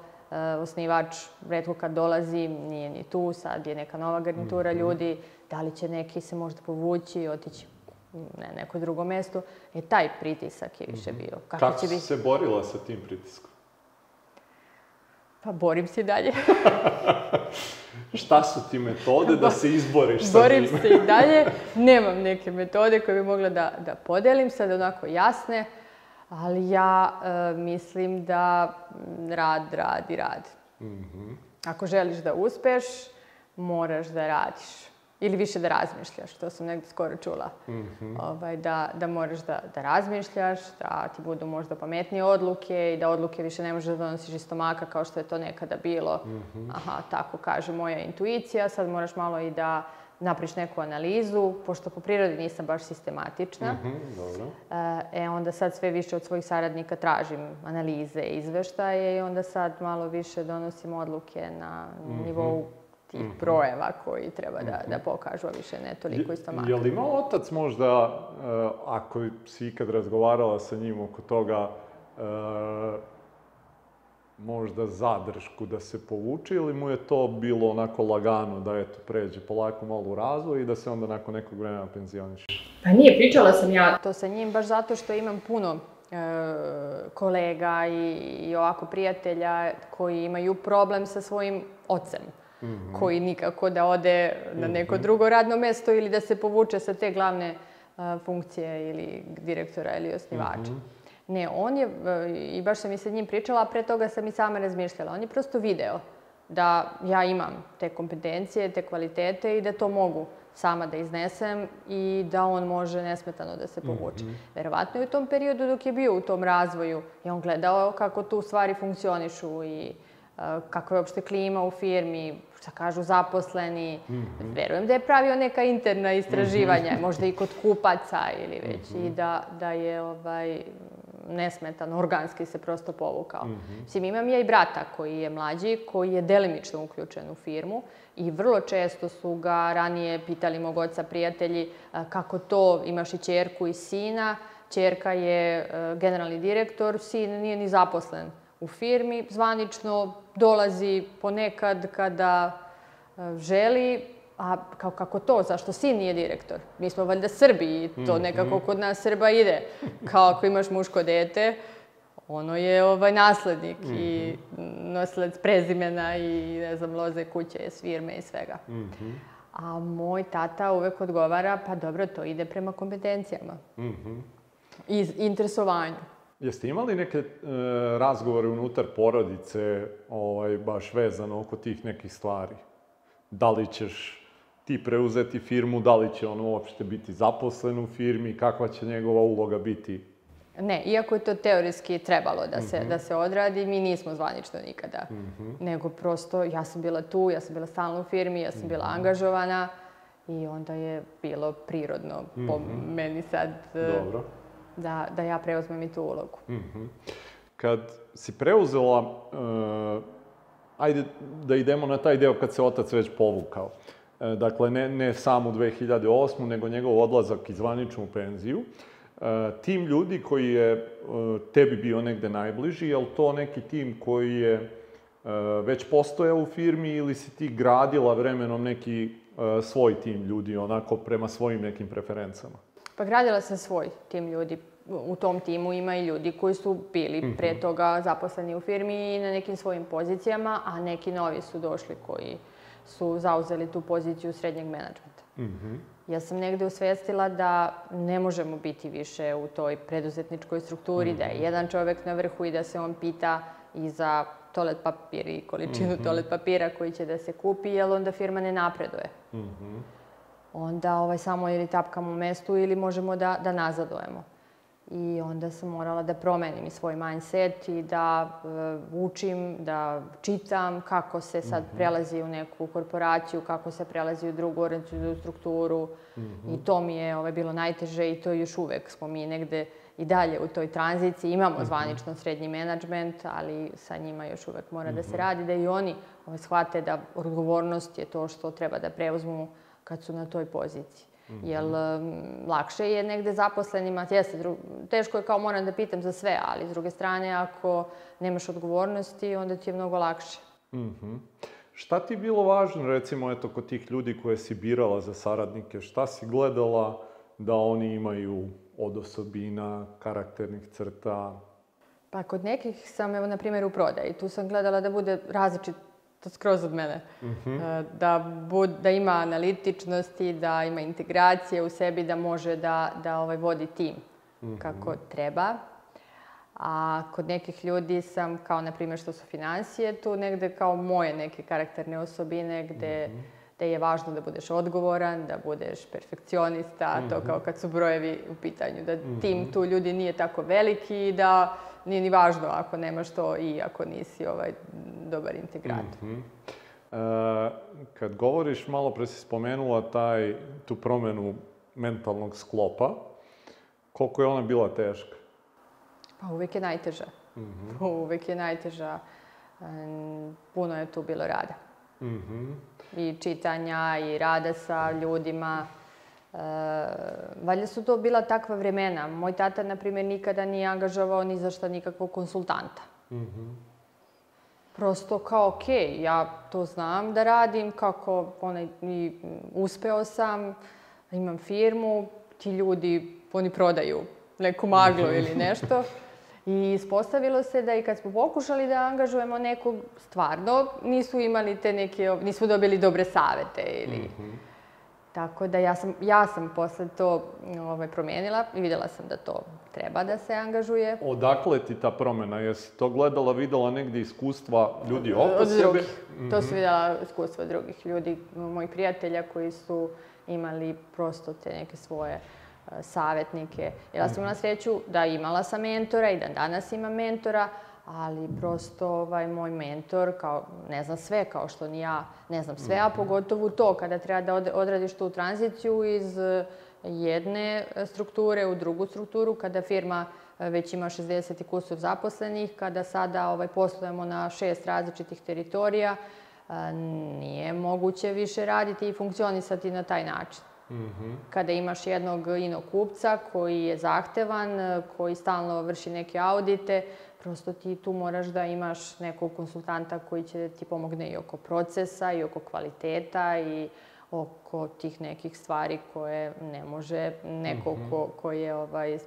osnivač redko kad dolazi, nije ni tu, sad je neka nova garnitura mhm. ljudi, da li će neki se možda povući, otići na neko drugo mesto, e taj pritisak je više bio. Kako, Kako će biti? se borila sa tim pritiskom? Pa borim se i dalje. (laughs) šta su ti metode da se izboriš sa Borim njima? Borim se i dalje. Nemam neke metode koje bih mogla da, da podelim, sad onako jasne, ali ja e, mislim da rad, rad i rad. Mm -hmm. Ako želiš da uspeš, moraš da radiš ili više da razmišljaš, to sam negde skoro čula. Mm -hmm. ovaj, da, da moraš da, da razmišljaš, da ti budu možda pametnije odluke i da odluke više ne možeš da donosiš iz stomaka kao što je to nekada bilo. Mm -hmm. Aha, tako kaže moja intuicija, sad moraš malo i da napriš neku analizu, pošto po prirodi nisam baš sistematična. Mm -hmm, dobro. E, e, onda sad sve više od svojih saradnika tražim analize, izveštaje i onda sad malo više donosim odluke na mm -hmm. nivou tih mm -hmm. brojeva koji treba da, da mhm. pokažu, a više ne toliko isto stomaka. Je li imao otac možda, uh, ako si ikad razgovarala sa njim oko toga, uh, možda zadršku da se povuče ili mu je to bilo onako lagano da eto pređe polako malo u razvoj i da se onda nakon nekog vremena penzioniše? Pa nije, pričala sam ja to sa njim baš zato što imam puno e, kolega i, i ovako prijatelja koji imaju problem sa svojim ocem. Mhm. koji nikako da ode na mhm. neko drugo radno mesto ili da se povuče sa te glavne funkcije ili direktora ili osnivača. Mhm. Ne, on je, e, i baš sam i sa njim pričala, a pre toga sam i sama razmišljala, on je prosto video da ja imam te kompetencije, te kvalitete i da to mogu sama da iznesem i da on može nesmetano da se povuče. Mm -hmm. Verovatno je u tom periodu dok je bio u tom razvoju i on gledao kako tu stvari funkcionišu i uh, e, kako je uopšte klima u firmi, šta kažu zaposleni. Mm -hmm. Verujem da je pravio neka interna istraživanja, mm -hmm. možda i kod kupaca ili već, mm -hmm. i mhm. da, da je ovaj, nesmetan, organski se prosto povukao. Mm -hmm. imam ja i brata koji je mlađi, koji je delimično uključen u firmu i vrlo često su ga ranije pitali mog oca prijatelji kako to, imaš i čerku i sina, čerka je e, generalni direktor, sin nije ni zaposlen u firmi. Zvanično dolazi ponekad kada e, želi, a kao kako to, zašto sin nije direktor? Mi smo valjda Srbi i to mhm. nekako kod nas Srba ide. Kao ako imaš muško dete, ono je ovaj naslednik mm -hmm. i mhm. nosilec prezimena i ne znam, loze kuće, svirme i svega. Mm -hmm. A moj tata uvek odgovara, pa dobro, to ide prema kompetencijama. Mm -hmm. I interesovanju. Jeste imali neke e, razgovore unutar porodice, ovaj, baš vezano oko tih nekih stvari? Da li ćeš ti preuzeti firmu, da li će on uopšte biti zaposlen u firmi, kakva će njegova uloga biti? Ne, iako je to teorijski trebalo da se, mm -hmm. da se odradi, mi nismo zvanično nikada. Mm -hmm. Nego prosto, ja sam bila tu, ja sam bila stalno u firmi, ja sam bila mm -hmm. angažovana i onda je bilo prirodno mm -hmm. po mhm. meni sad... E, Dobro da, da ja preuzmem i tu ulogu. Mm -hmm. Kad si preuzela, uh, ajde da idemo na taj deo kad se otac već povukao. E, dakle, ne, ne sam u 2008. nego njegov odlazak i zvaničnu penziju. E, tim ljudi koji je e, tebi bio negde najbliži, je li to neki tim koji je već postojao u firmi ili si ti gradila vremenom neki svoj tim ljudi, onako prema svojim nekim preferencama? Pa gradila sam svoj tim ljudi u tom timu ima i ljudi koji su bili mhm. pre toga zaposleni u firmi i na nekim svojim pozicijama, a neki novi su došli koji su zauzeli tu poziciju srednjeg menadžmenta. Mm -hmm. Ja sam negde usvestila da ne možemo biti više u toj preduzetničkoj strukturi, mm -hmm. da je mhm. jedan čovek na vrhu i da se on pita i za toalet papir i količinu mm -hmm. toalet papira koji će da se kupi, jer onda firma ne napreduje. Mm -hmm. Onda ovaj, samo ili tapkamo u mestu ili možemo da, da nazadujemo. I onda sam morala da promenim svoj mindset i da e, učim, da čitam kako se sad mhm. prelazi u neku korporaciju, kako se prelazi u drugu organizacijnu strukturu. Mm -hmm. I mhm. to mi je ovaj, bilo najteže i to još uvek smo mi negde i dalje u toj tranziciji. Imamo mm -hmm. zvanično srednji menadžment, ali sa njima još uvek mora mm -hmm. da se mhm. radi, da i oni ovaj, shvate da odgovornost je to što treba da preuzmu kad su na toj poziciji. Jel, lakše je negde zaposlenima, jeste, teško je kao moram da pitam za sve, ali s druge strane ako nemaš odgovornosti onda ti je mnogo lakše. Mhm. Mm Šta ti je bilo važno, recimo, eto, kod tih ljudi koje si birala za saradnike? Šta si gledala da oni imaju od osobina, karakternih crta? Pa kod nekih sam, evo, na primjer, u prodaji. Tu sam gledala da bude različit to skroz od mene. Mm -hmm. da, bud, da ima analitičnosti, da ima integracije u sebi, da može da, da ovaj, vodi tim mm -hmm. kako treba. A kod nekih ljudi sam, kao na primjer što su financije, tu negde kao moje neke karakterne osobine gde... Mm -hmm da je važno da budeš odgovoran, da budeš perfekcionista, mm -hmm. to mhm. kao kad su brojevi u pitanju, da mm -hmm. tim mhm. tu ljudi nije tako veliki i da nije ni važno ako nemaš to i ako nisi ovaj dobar integrator. Mm -hmm. e, kad govoriš, malo pre si spomenula taj, tu promenu mentalnog sklopa, koliko je ona bila teška? Pa uvek je najteža. Mm -hmm. Uvek je najteža. Puno je tu bilo rada. Mm -hmm i čitanja i rada sa ljudima. E, valjda su to bila takva vremena. Moj tata, na primjer, nikada nije angažovao ni za šta nikakvog konsultanta. Mm -hmm. Prosto kao, ok, ja to znam da radim, kako onaj, i, uspeo sam, imam firmu, ti ljudi, oni prodaju neku maglu (laughs) ili nešto. I ispostavilo se da i kad smo pokušali da angažujemo nekog, stvarno nisu imali te neke, nismo dobili dobre savete ili... Mm -hmm. Tako da ja sam, ja sam posle to ovaj, promenila i videla sam da to treba da se angažuje. Odakle ti ta promena? Jesi to gledala, videla negde iskustva ljudi oko od sebe? Mm -hmm. To su mhm. videla iskustva drugih ljudi, mojih prijatelja koji su imali prosto te neke svoje uh, savetnike. Ja sam imala sreću da imala sam mentora i da danas imam mentora, ali prosto ovaj, moj mentor kao, ne zna sve, kao što ni ja ne znam sve, a mhm. pogotovo to kada treba da odradiš tu tranziciju iz eh, jedne eh, strukture u drugu strukturu, kada firma eh, već ima 60 i kusov zaposlenih, kada sada ovaj, poslujemo na šest različitih teritorija, nije moguće više raditi i funkcionisati na taj način. Mm Kada imaš jednog inokupca koji je zahtevan, koji stalno vrši neke audite, prosto ti tu moraš da imaš nekog konsultanta koji će ti pomogne i oko procesa i oko kvaliteta i oko tih nekih stvari koje ne može neko ko, mhm. ko je ovaj,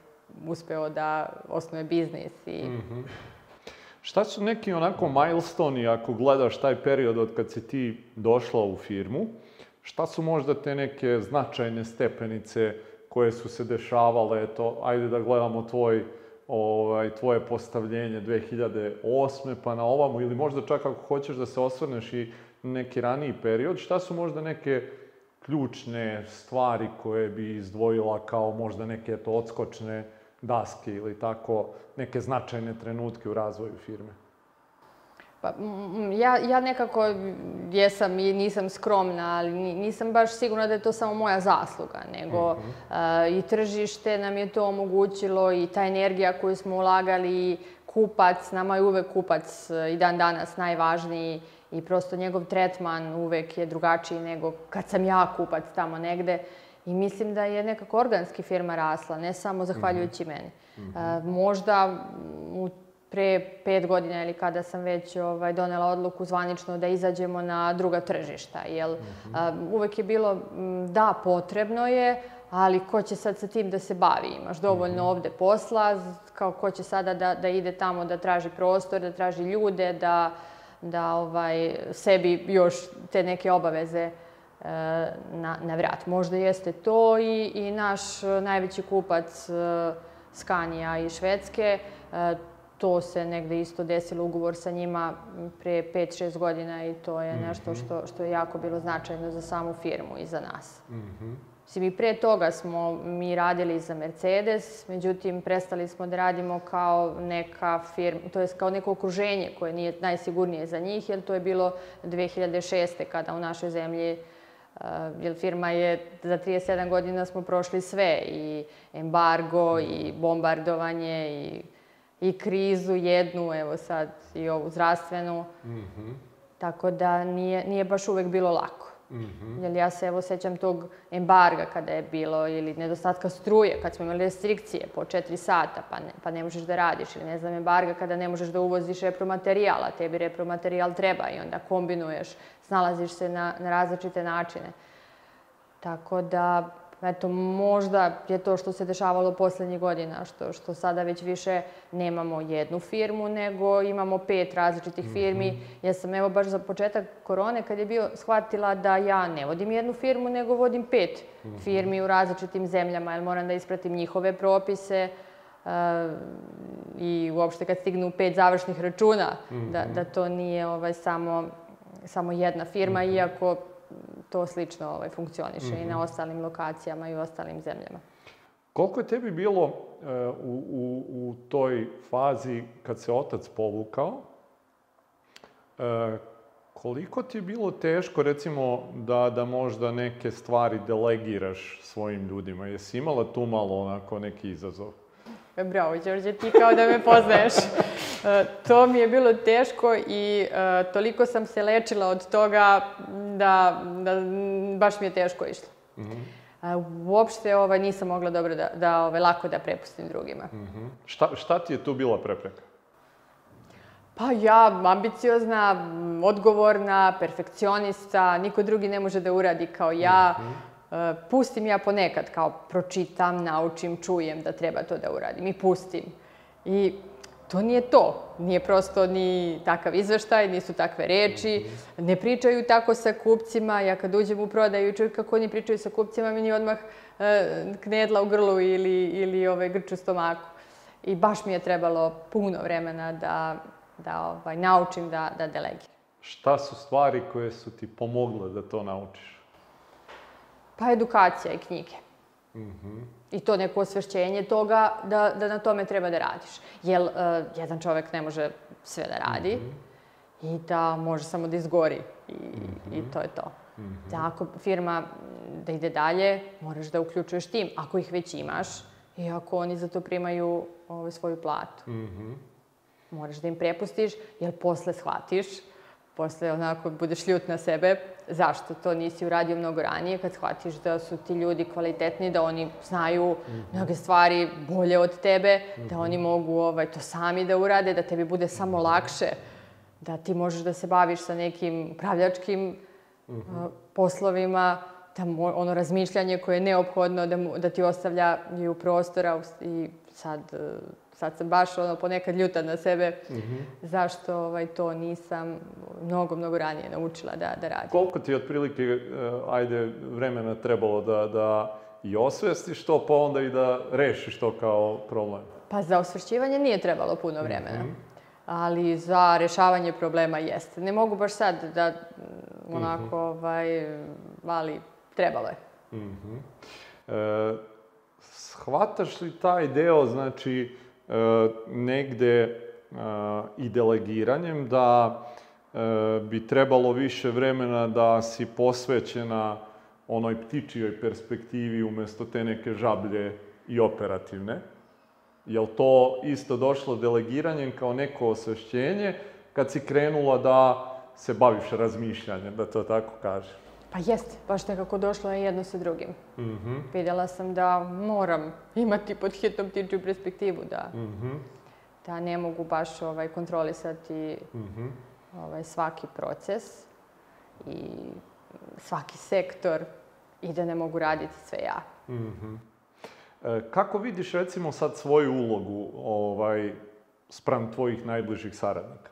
uspeo da osnuje biznis i... Mm Šta su neki onako milestone i ako gledaš taj period od kad si ti došla u firmu? Šta su možda te neke značajne stepenice koje su se dešavale, eto, ajde da gledamo tvoj, ovaj, tvoje postavljenje 2008. pa na ovamo, ili možda čak ako hoćeš da se osvrneš i neki raniji period, šta su možda neke ključne stvari koje bi izdvojila kao možda neke eto, odskočne daske ili tako neke značajne trenutke u razvoju firme? Pa, ja, ja nekako jesam i nisam skromna, ali nisam baš sigurna da je to samo moja zasluga, nego mm -hmm. uh, i tržište nam je to omogućilo i ta energija koju smo ulagali, kupac, nama je uvek kupac eh, i dan danas najvažniji i prosto njegov tretman uvek je drugačiji nego kad sam ja kupac tamo negde. I mislim da je nekako organski firma rasla, ne samo zahvaljujući mm -hmm. meni. Uh, možda u pre pet godina ili kada sam već ovaj, donela odluku zvanično da izađemo na druga tržišta. Jel, mm -hmm. a, uvek je bilo da, potrebno je, ali ko će sad sa tim da se bavi? Imaš dovoljno mhm. ovde posla, kao ko će sada da, da ide tamo da traži prostor, da traži ljude, da, da ovaj, sebi još te neke obaveze e, na, na vrat. Možda jeste to i, i naš najveći kupac e, Skanija i Švedske e, to se negde isto desilo ugovor sa njima pre 5-6 godina i to je nešto mhm. što, što je jako bilo značajno za samu firmu i za nas. Mm -hmm. Mi pre toga smo mi radili za Mercedes, međutim, prestali smo da radimo kao neka firma, to je kao neko okruženje koje nije najsigurnije za njih, jer to je bilo 2006. kada u našoj zemlji Uh, jer firma je, za 37 godina smo prošli sve, i embargo, i bombardovanje, i i krizu jednu, evo sad i ovu zdravstvenu. Mm -hmm. Tako da nije, nije baš uvek bilo lako. Mm -hmm. Jer ja se evo sećam tog embarga kada je bilo ili nedostatka struje, kad smo imali restrikcije po četiri sata pa ne, pa ne možeš da radiš ili ne znam embarga kada ne možeš da uvoziš repromaterijala, tebi repromaterijal treba i onda kombinuješ, snalaziš se na, na različite načine. Tako da eto, možda je to što se dešavalo poslednjih godina, što, što sada već više nemamo jednu firmu, nego imamo pet različitih firmi. Mm -hmm. Ja sam, evo, baš za početak korone, kad je bio, shvatila da ja ne vodim jednu firmu, nego vodim pet mm -hmm. firmi u različitim zemljama, jer moram da ispratim njihove propise, Uh, i uopšte kad stignu pet završnih računa, mm -hmm. da, mhm. da to nije ovaj, samo, samo jedna firma, mm -hmm. iako to slično ovaj, funkcioniše mm -hmm. i na mhm. ostalim lokacijama i u ostalim zemljama. Koliko je tebi bilo uh, u, u, u toj fazi kad se otac povukao, uh, koliko ti je bilo teško, recimo, da, da možda neke stvari delegiraš svojim ljudima? Jesi imala tu malo onako neki izazov? E, bravo Đorđe, ti kao da me poznaješ. (laughs) E, to mi je bilo teško i e, toliko sam se lečila od toga da, da baš mi je teško išlo. Mm -hmm. A, uopšte ovaj, nisam mogla dobro da, da ovaj, lako da prepustim drugima. Mm -hmm. šta, šta ti je tu bila prepreka? Pa ja, ambiciozna, odgovorna, perfekcionista, niko drugi ne može da uradi kao ja. Mm -hmm E, pustim ja ponekad, kao pročitam, naučim, čujem da treba to da uradim i pustim. I to nije to. Nije prosto ni takav izveštaj, nisu takve reči, ne pričaju tako sa kupcima. Ja kad uđem u prodaju i čujem kako oni pričaju sa kupcima, meni odmah e, knedla u grlu ili, ili ovaj, grč u stomaku. I baš mi je trebalo puno vremena da, da ovaj, naučim da, da delegiram. Šta su stvari koje su ti pomogle da to naučiš? pa edukacija i knjige. Mm -hmm. I to neko osvešćenje toga da, da na tome treba da radiš. Jer uh, e, jedan čovek ne može sve da radi mm -hmm. i da može samo da izgori. I, mm -hmm. i mhm. to je to. Mm -hmm. ako firma da ide dalje, moraš da uključuješ tim. Ako ih već imaš i ako oni za to primaju ovaj, svoju platu. Mm -hmm. Moraš da im prepustiš, jer posle shvatiš posle onako budeš ljut na sebe, zašto to nisi uradio mnogo ranije kad shvatiš da su ti ljudi kvalitetni, da oni znaju mm -hmm. mnoge stvari bolje od tebe, mm -hmm. da mhm. oni mogu ovaj, to sami da urade, da tebi bude samo mhm. lakše, da ti možeš da se baviš sa nekim upravljačkim mm -hmm. uh, poslovima, da mo, ono razmišljanje koje je neophodno da, mu, da ti ostavljaju prostora i sad uh, sad sam baš ono ponekad ljuta na sebe mm -hmm. zašto ovaj, to nisam mnogo, mnogo ranije naučila da, da radim. Koliko ti otprilike, e, ajde, vremena trebalo da, da i osvestiš to, pa onda i da rešiš to kao problem? Pa za osvrćivanje nije trebalo puno vremena. Mm -hmm. Ali za rešavanje problema jeste. Ne mogu baš sad da mm, onako, mm -hmm. ovaj, ali trebalo je. Mm -hmm. e, shvataš li taj deo, znači, E, negde e, i delegiranjem, da e, bi trebalo više vremena da si posvećena onoj ptičijoj perspektivi umesto te neke žablje i operativne. Je li to isto došlo delegiranjem kao neko osvešćenje kad si krenula da se baviš razmišljanjem, da to tako kažem? Pa jeste, baš nekako došlo je jedno sa drugim. Mm -hmm. Videla sam da moram imati pod hitom tiču perspektivu, da, mm -hmm. da ne mogu baš ovaj, kontrolisati mm -hmm. ovaj, svaki proces i svaki sektor i da ne mogu raditi sve ja. Mm -hmm. e, kako vidiš recimo sad svoju ulogu ovaj, sprem tvojih najbližih saradnika?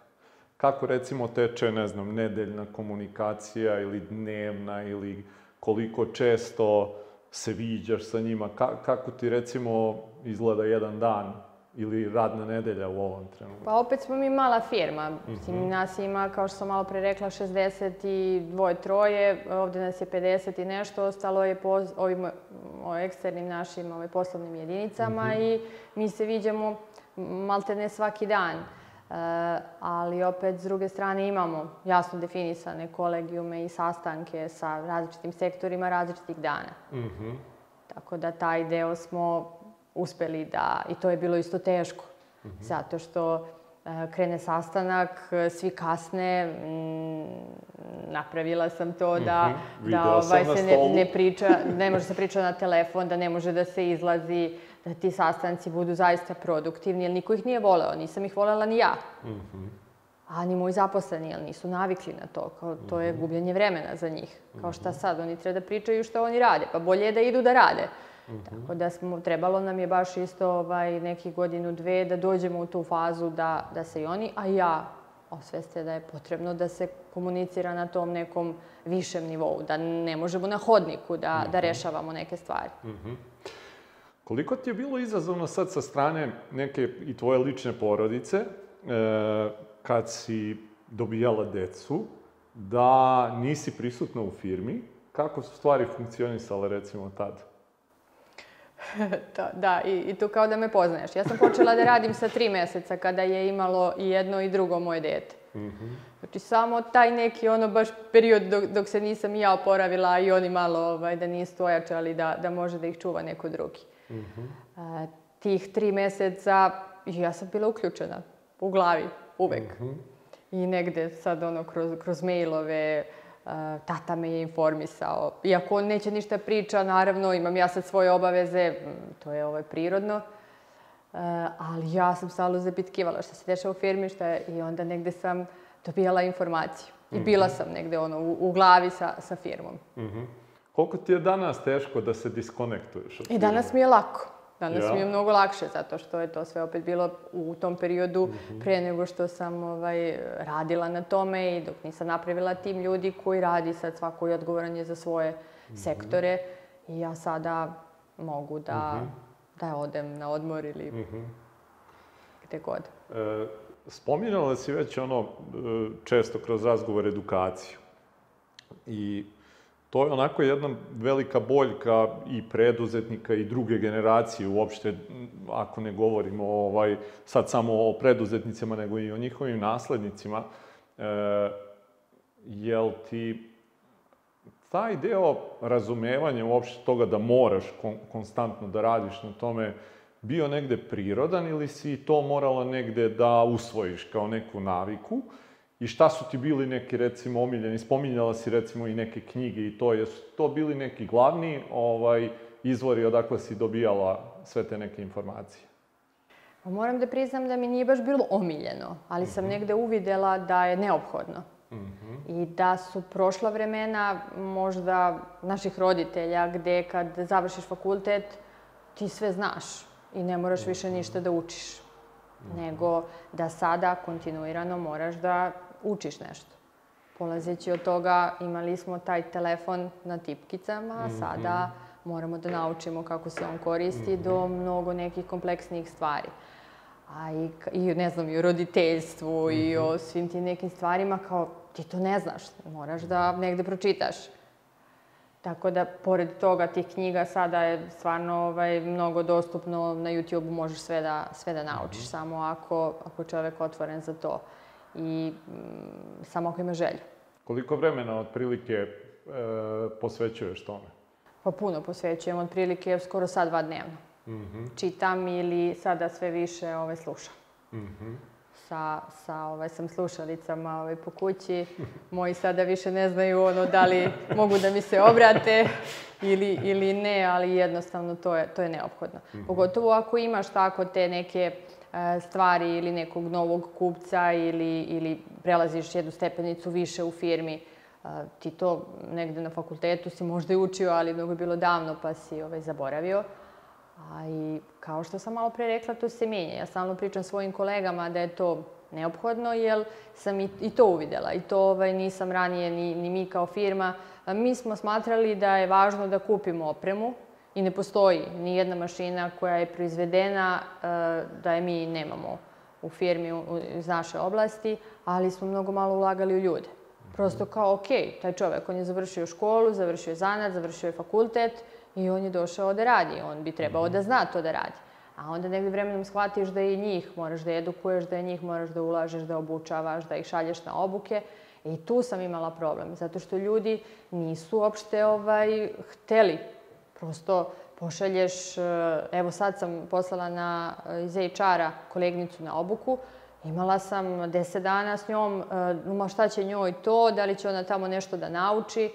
kako recimo teče, ne znam, nedeljna komunikacija ili dnevna ili koliko često se viđaš sa njima, ka, kako ti recimo izgleda jedan dan ili radna nedelja u ovom trenutku? Pa opet smo mi mala firma. Mislim, mm -hmm. nas ima, kao što sam malo pre rekla, 60 i dvoje, troje, ovde nas je 50 i nešto, ostalo je po ovim o, eksternim našim ovim poslovnim jedinicama mm -hmm. i mi se viđamo malte ne svaki dan. Mm ali opet s druge strane imamo jasno definisane kolegijume i sastanke sa različitim sektorima različitih dana. Mm -hmm. Tako da taj deo smo uspeli da, i to je bilo isto teško, mm -hmm. zato što e, krene sastanak, svi kasne, mm, napravila sam to da, mm -hmm. da ovaj, se ne, ne priča, ne može se priča na telefon, da ne može da se izlazi, da ti sastanci budu zaista produktivni, jer niko ih nije voleo, nisam ih volela ni ja. Mm -hmm. A ni moji zaposleni, jer nisu navikli na to, kao to je mhm. gubljenje vremena za njih. Kao šta mhm. sad, oni treba da pričaju šta oni rade, pa bolje je da idu da rade. Mm -hmm. Tako da smo, trebalo nam je baš isto ovaj, neki godinu, dve da dođemo u tu fazu da, da se i oni, a ja osveste da je potrebno da se komunicira na tom nekom višem nivou, da ne možemo na hodniku da, mm -hmm. da mhm. rešavamo neke stvari. Mm -hmm. Koliko ti je bilo izazovno sad sa strane neke i tvoje lične porodice, e, kad si dobijala decu, da nisi prisutna u firmi, kako su stvari funkcionisale recimo tad? (laughs) to, da, i, i tu kao da me poznaješ. Ja sam počela da radim sa tri meseca kada je imalo i jedno i drugo moje dete. Mm -hmm. Znači, samo taj neki ono baš period dok, dok se nisam ja oporavila i oni malo ovaj, da nisu ojačali da, da može da ih čuva neko drugi. Uh mhm. -huh. Tih tri meseca ja sam bila uključena u glavi, uvek. Uh mhm. -huh. I negde sad ono kroz, kroz mailove, tata me je informisao. Iako on neće ništa priča, naravno, imam ja sad svoje obaveze, to je ovaj prirodno. ali ja sam stalo zapitkivala šta se dešava u firmi, šta je, i onda negde sam dobijala informaciju. I bila mhm. sam negde ono, u, u glavi sa, sa firmom. Uh -huh. Koliko ti je danas teško da se diskonektuješ? I danas mi je lako. Danas ja. mi je mnogo lakše, zato što je to sve opet bilo u tom periodu mm -hmm. pre nego što sam ovaj, radila na tome i dok nisam napravila tim ljudi koji radi sad svako i odgovoran je za svoje mm -hmm. sektore. I ja sada mogu da, mm -hmm. da odem na odmor ili mm -hmm. gde god. E, spominjala si već ono e, često kroz razgovor edukaciju. I To je onako jedna velika boljka i preduzetnika i druge generacije uopšte, ako ne govorimo ovaj, sad samo o preduzetnicima, nego i o njihovim naslednicima. E, jel ti taj deo razumevanja uopšte toga da moraš kon, konstantno da radiš na tome bio negde prirodan ili si to morala negde da usvojiš kao neku naviku? E, I šta su ti bili neki, recimo, omiljeni? Spominjala si, recimo, i neke knjige i to. Jesu to bili neki glavni ovaj, izvori odakle si dobijala sve te neke informacije? Pa moram da priznam da mi nije baš bilo omiljeno, ali sam mm -hmm. negde uvidela da je neophodno. Mm -hmm. I da su prošla vremena možda naših roditelja gde kad završiš fakultet ti sve znaš i ne moraš više mhm. ništa da učiš. Mm -hmm. Nego da sada kontinuirano moraš da učiš nešto. Polazeći od toga imali smo taj telefon na tipkicama, a mhm. sada moramo da naučimo kako se on koristi do mhm. mnogo nekih kompleksnih stvari. A i, i ne znam, i o roditeljstvu i mhm. o svim tim nekim stvarima kao ti to ne znaš, moraš da negde pročitaš. Tako da, pored toga, tih knjiga sada je stvarno ovaj, mnogo dostupno. Na YouTube možeš sve da, sve da naučiš, mm -hmm. samo ako, ako čovek otvoren za to i m, mm, samo ako ima želju. Koliko vremena otprilike e, posvećuješ tome? Pa puno posvećujem, otprilike skoro sad dva dnevno. Mm -hmm. Čitam ili sada sve više ove, ovaj, slušam. Mm -hmm sa, sa ovaj, sam slušalicama ovaj, po kući. (laughs) Moji sada više ne znaju ono da li mogu da mi se obrate ili, ili ne, ali jednostavno to je, to je neophodno. Mhm. Pogotovo ako imaš tako te neke E, stvari ili nekog novog kupca ili, ili prelaziš jednu stepenicu više u firmi. E, ti to negde na fakultetu si možda i učio, ali mnogo je bilo davno pa si ovaj, zaboravio. A i kao što sam malo pre rekla, to se menja. Ja stalno pričam svojim kolegama da je to neophodno, jer sam i, i to uvidela. I to ovaj, nisam ranije, ni, ni mi kao firma. E, mi smo smatrali da je važno da kupimo opremu, I ne postoji ni jedna mašina koja je proizvedena eh, da je mi nemamo u firmi iz naše oblasti, ali smo mnogo malo ulagali u ljude. Mhm. Prosto kao, ok, taj čovek, on je završio školu, završio je zanat, završio je fakultet i on je došao da radi. On bi trebao mhm. da zna to da radi. A onda negde vremenom shvatiš da i njih moraš da edukuješ, da i njih moraš da ulažeš, da obučavaš, da ih šalješ na obuke. I tu sam imala problem, zato što ljudi nisu uopšte ovaj, hteli Prosto pošalješ, eh, evo sad sam poslala na, eh, iz HR-a kolegnicu na obuku, Imala sam 10 dana s njom, eh, ma šta će njoj to, da li će ona tamo nešto da nauči.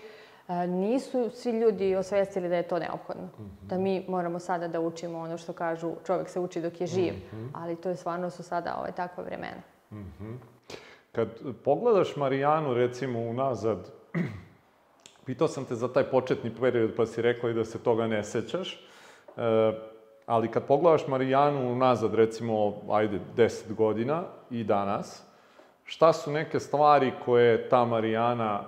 Nisu svi ljudi osvestili da je to neophodno. Mm -hmm. Da mi moramo sada da učimo ono što kažu čovek se uči dok je živ. Mm -hmm. Ali to je stvarno su sada ove ovaj, takve vremena. Mm -hmm. Kad pogledaš Marijanu recimo unazad Pitao sam te za taj početni period, pa si rekla i da se toga ne sećaš. E, ali kad pogledaš Marijanu unazad, recimo, ajde, 10 godina i danas, šta su neke stvari koje ta Marijana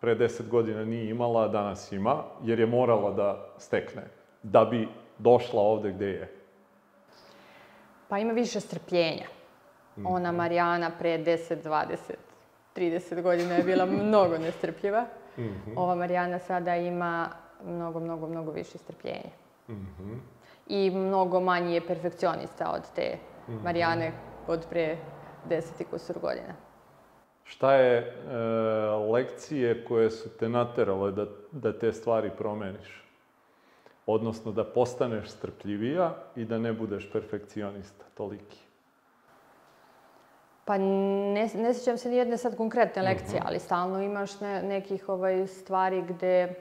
pre 10 godina nije imala, a danas ima, jer je morala da stekne, da bi došla ovde gde je? Pa ima više strpljenja. Ona mhm. Marijana pre 10, 20, 30 godina je bila mnogo nestrpljiva. Mm -hmm. Ova Marijana sada ima mnogo, mnogo, mnogo više strpljenja. Mm -hmm. I mnogo manji je perfekcionista od te mm -hmm. Marijane od pre deset i kusur godina. Šta je e, lekcije koje su te naterale da, da te stvari promeniš? Odnosno da postaneš strpljivija i da ne budeš perfekcionista toliki. Pa ne, ne sećam se nijedne sad konkretne mhm. lekcije, ali stalno imaš ne, nekih ovaj, stvari gde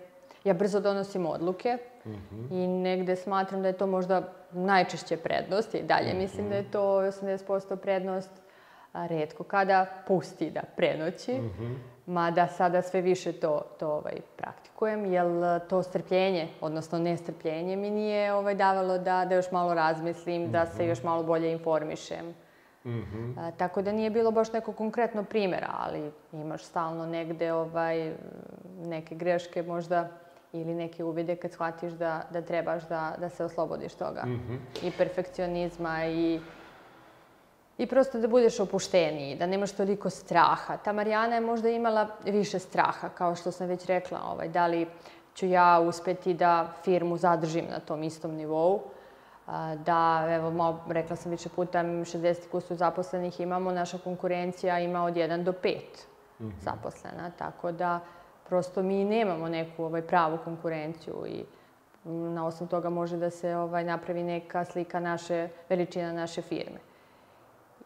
ja brzo donosim odluke mm -hmm. i negde smatram da je to možda najčešće prednost i dalje mm -hmm. mislim da je to 80% prednost a redko kada pusti da prenoći, mm -hmm. mada sada sve više to, to ovaj, praktikujem, jer to strpljenje, odnosno nestrpljenje mi nije ovaj, davalo da, da još malo razmislim, mm -hmm. da se mhm. još malo bolje informišem. Mm -hmm. A, tako da nije bilo baš neko konkretno primjera, ali imaš stalno negde ovaj, neke greške možda ili neke uvide kad shvatiš da, da trebaš da, da se oslobodiš toga. Mm -hmm. I perfekcionizma i I prosto da budeš opušteniji, da nemaš toliko straha. Ta Marijana je možda imala više straha, kao što sam već rekla, ovaj, da li ću ja uspeti da firmu zadržim na tom istom nivou. Uh, da, evo, mo, rekla sam više puta, 60 kustu zaposlenih imamo, naša konkurencija ima od 1 do 5 mm -hmm. zaposlena, tako da prosto mi nemamo neku ovaj, pravu konkurenciju i mm, na osnovu toga može da se ovaj, napravi neka slika naše, veličina naše firme.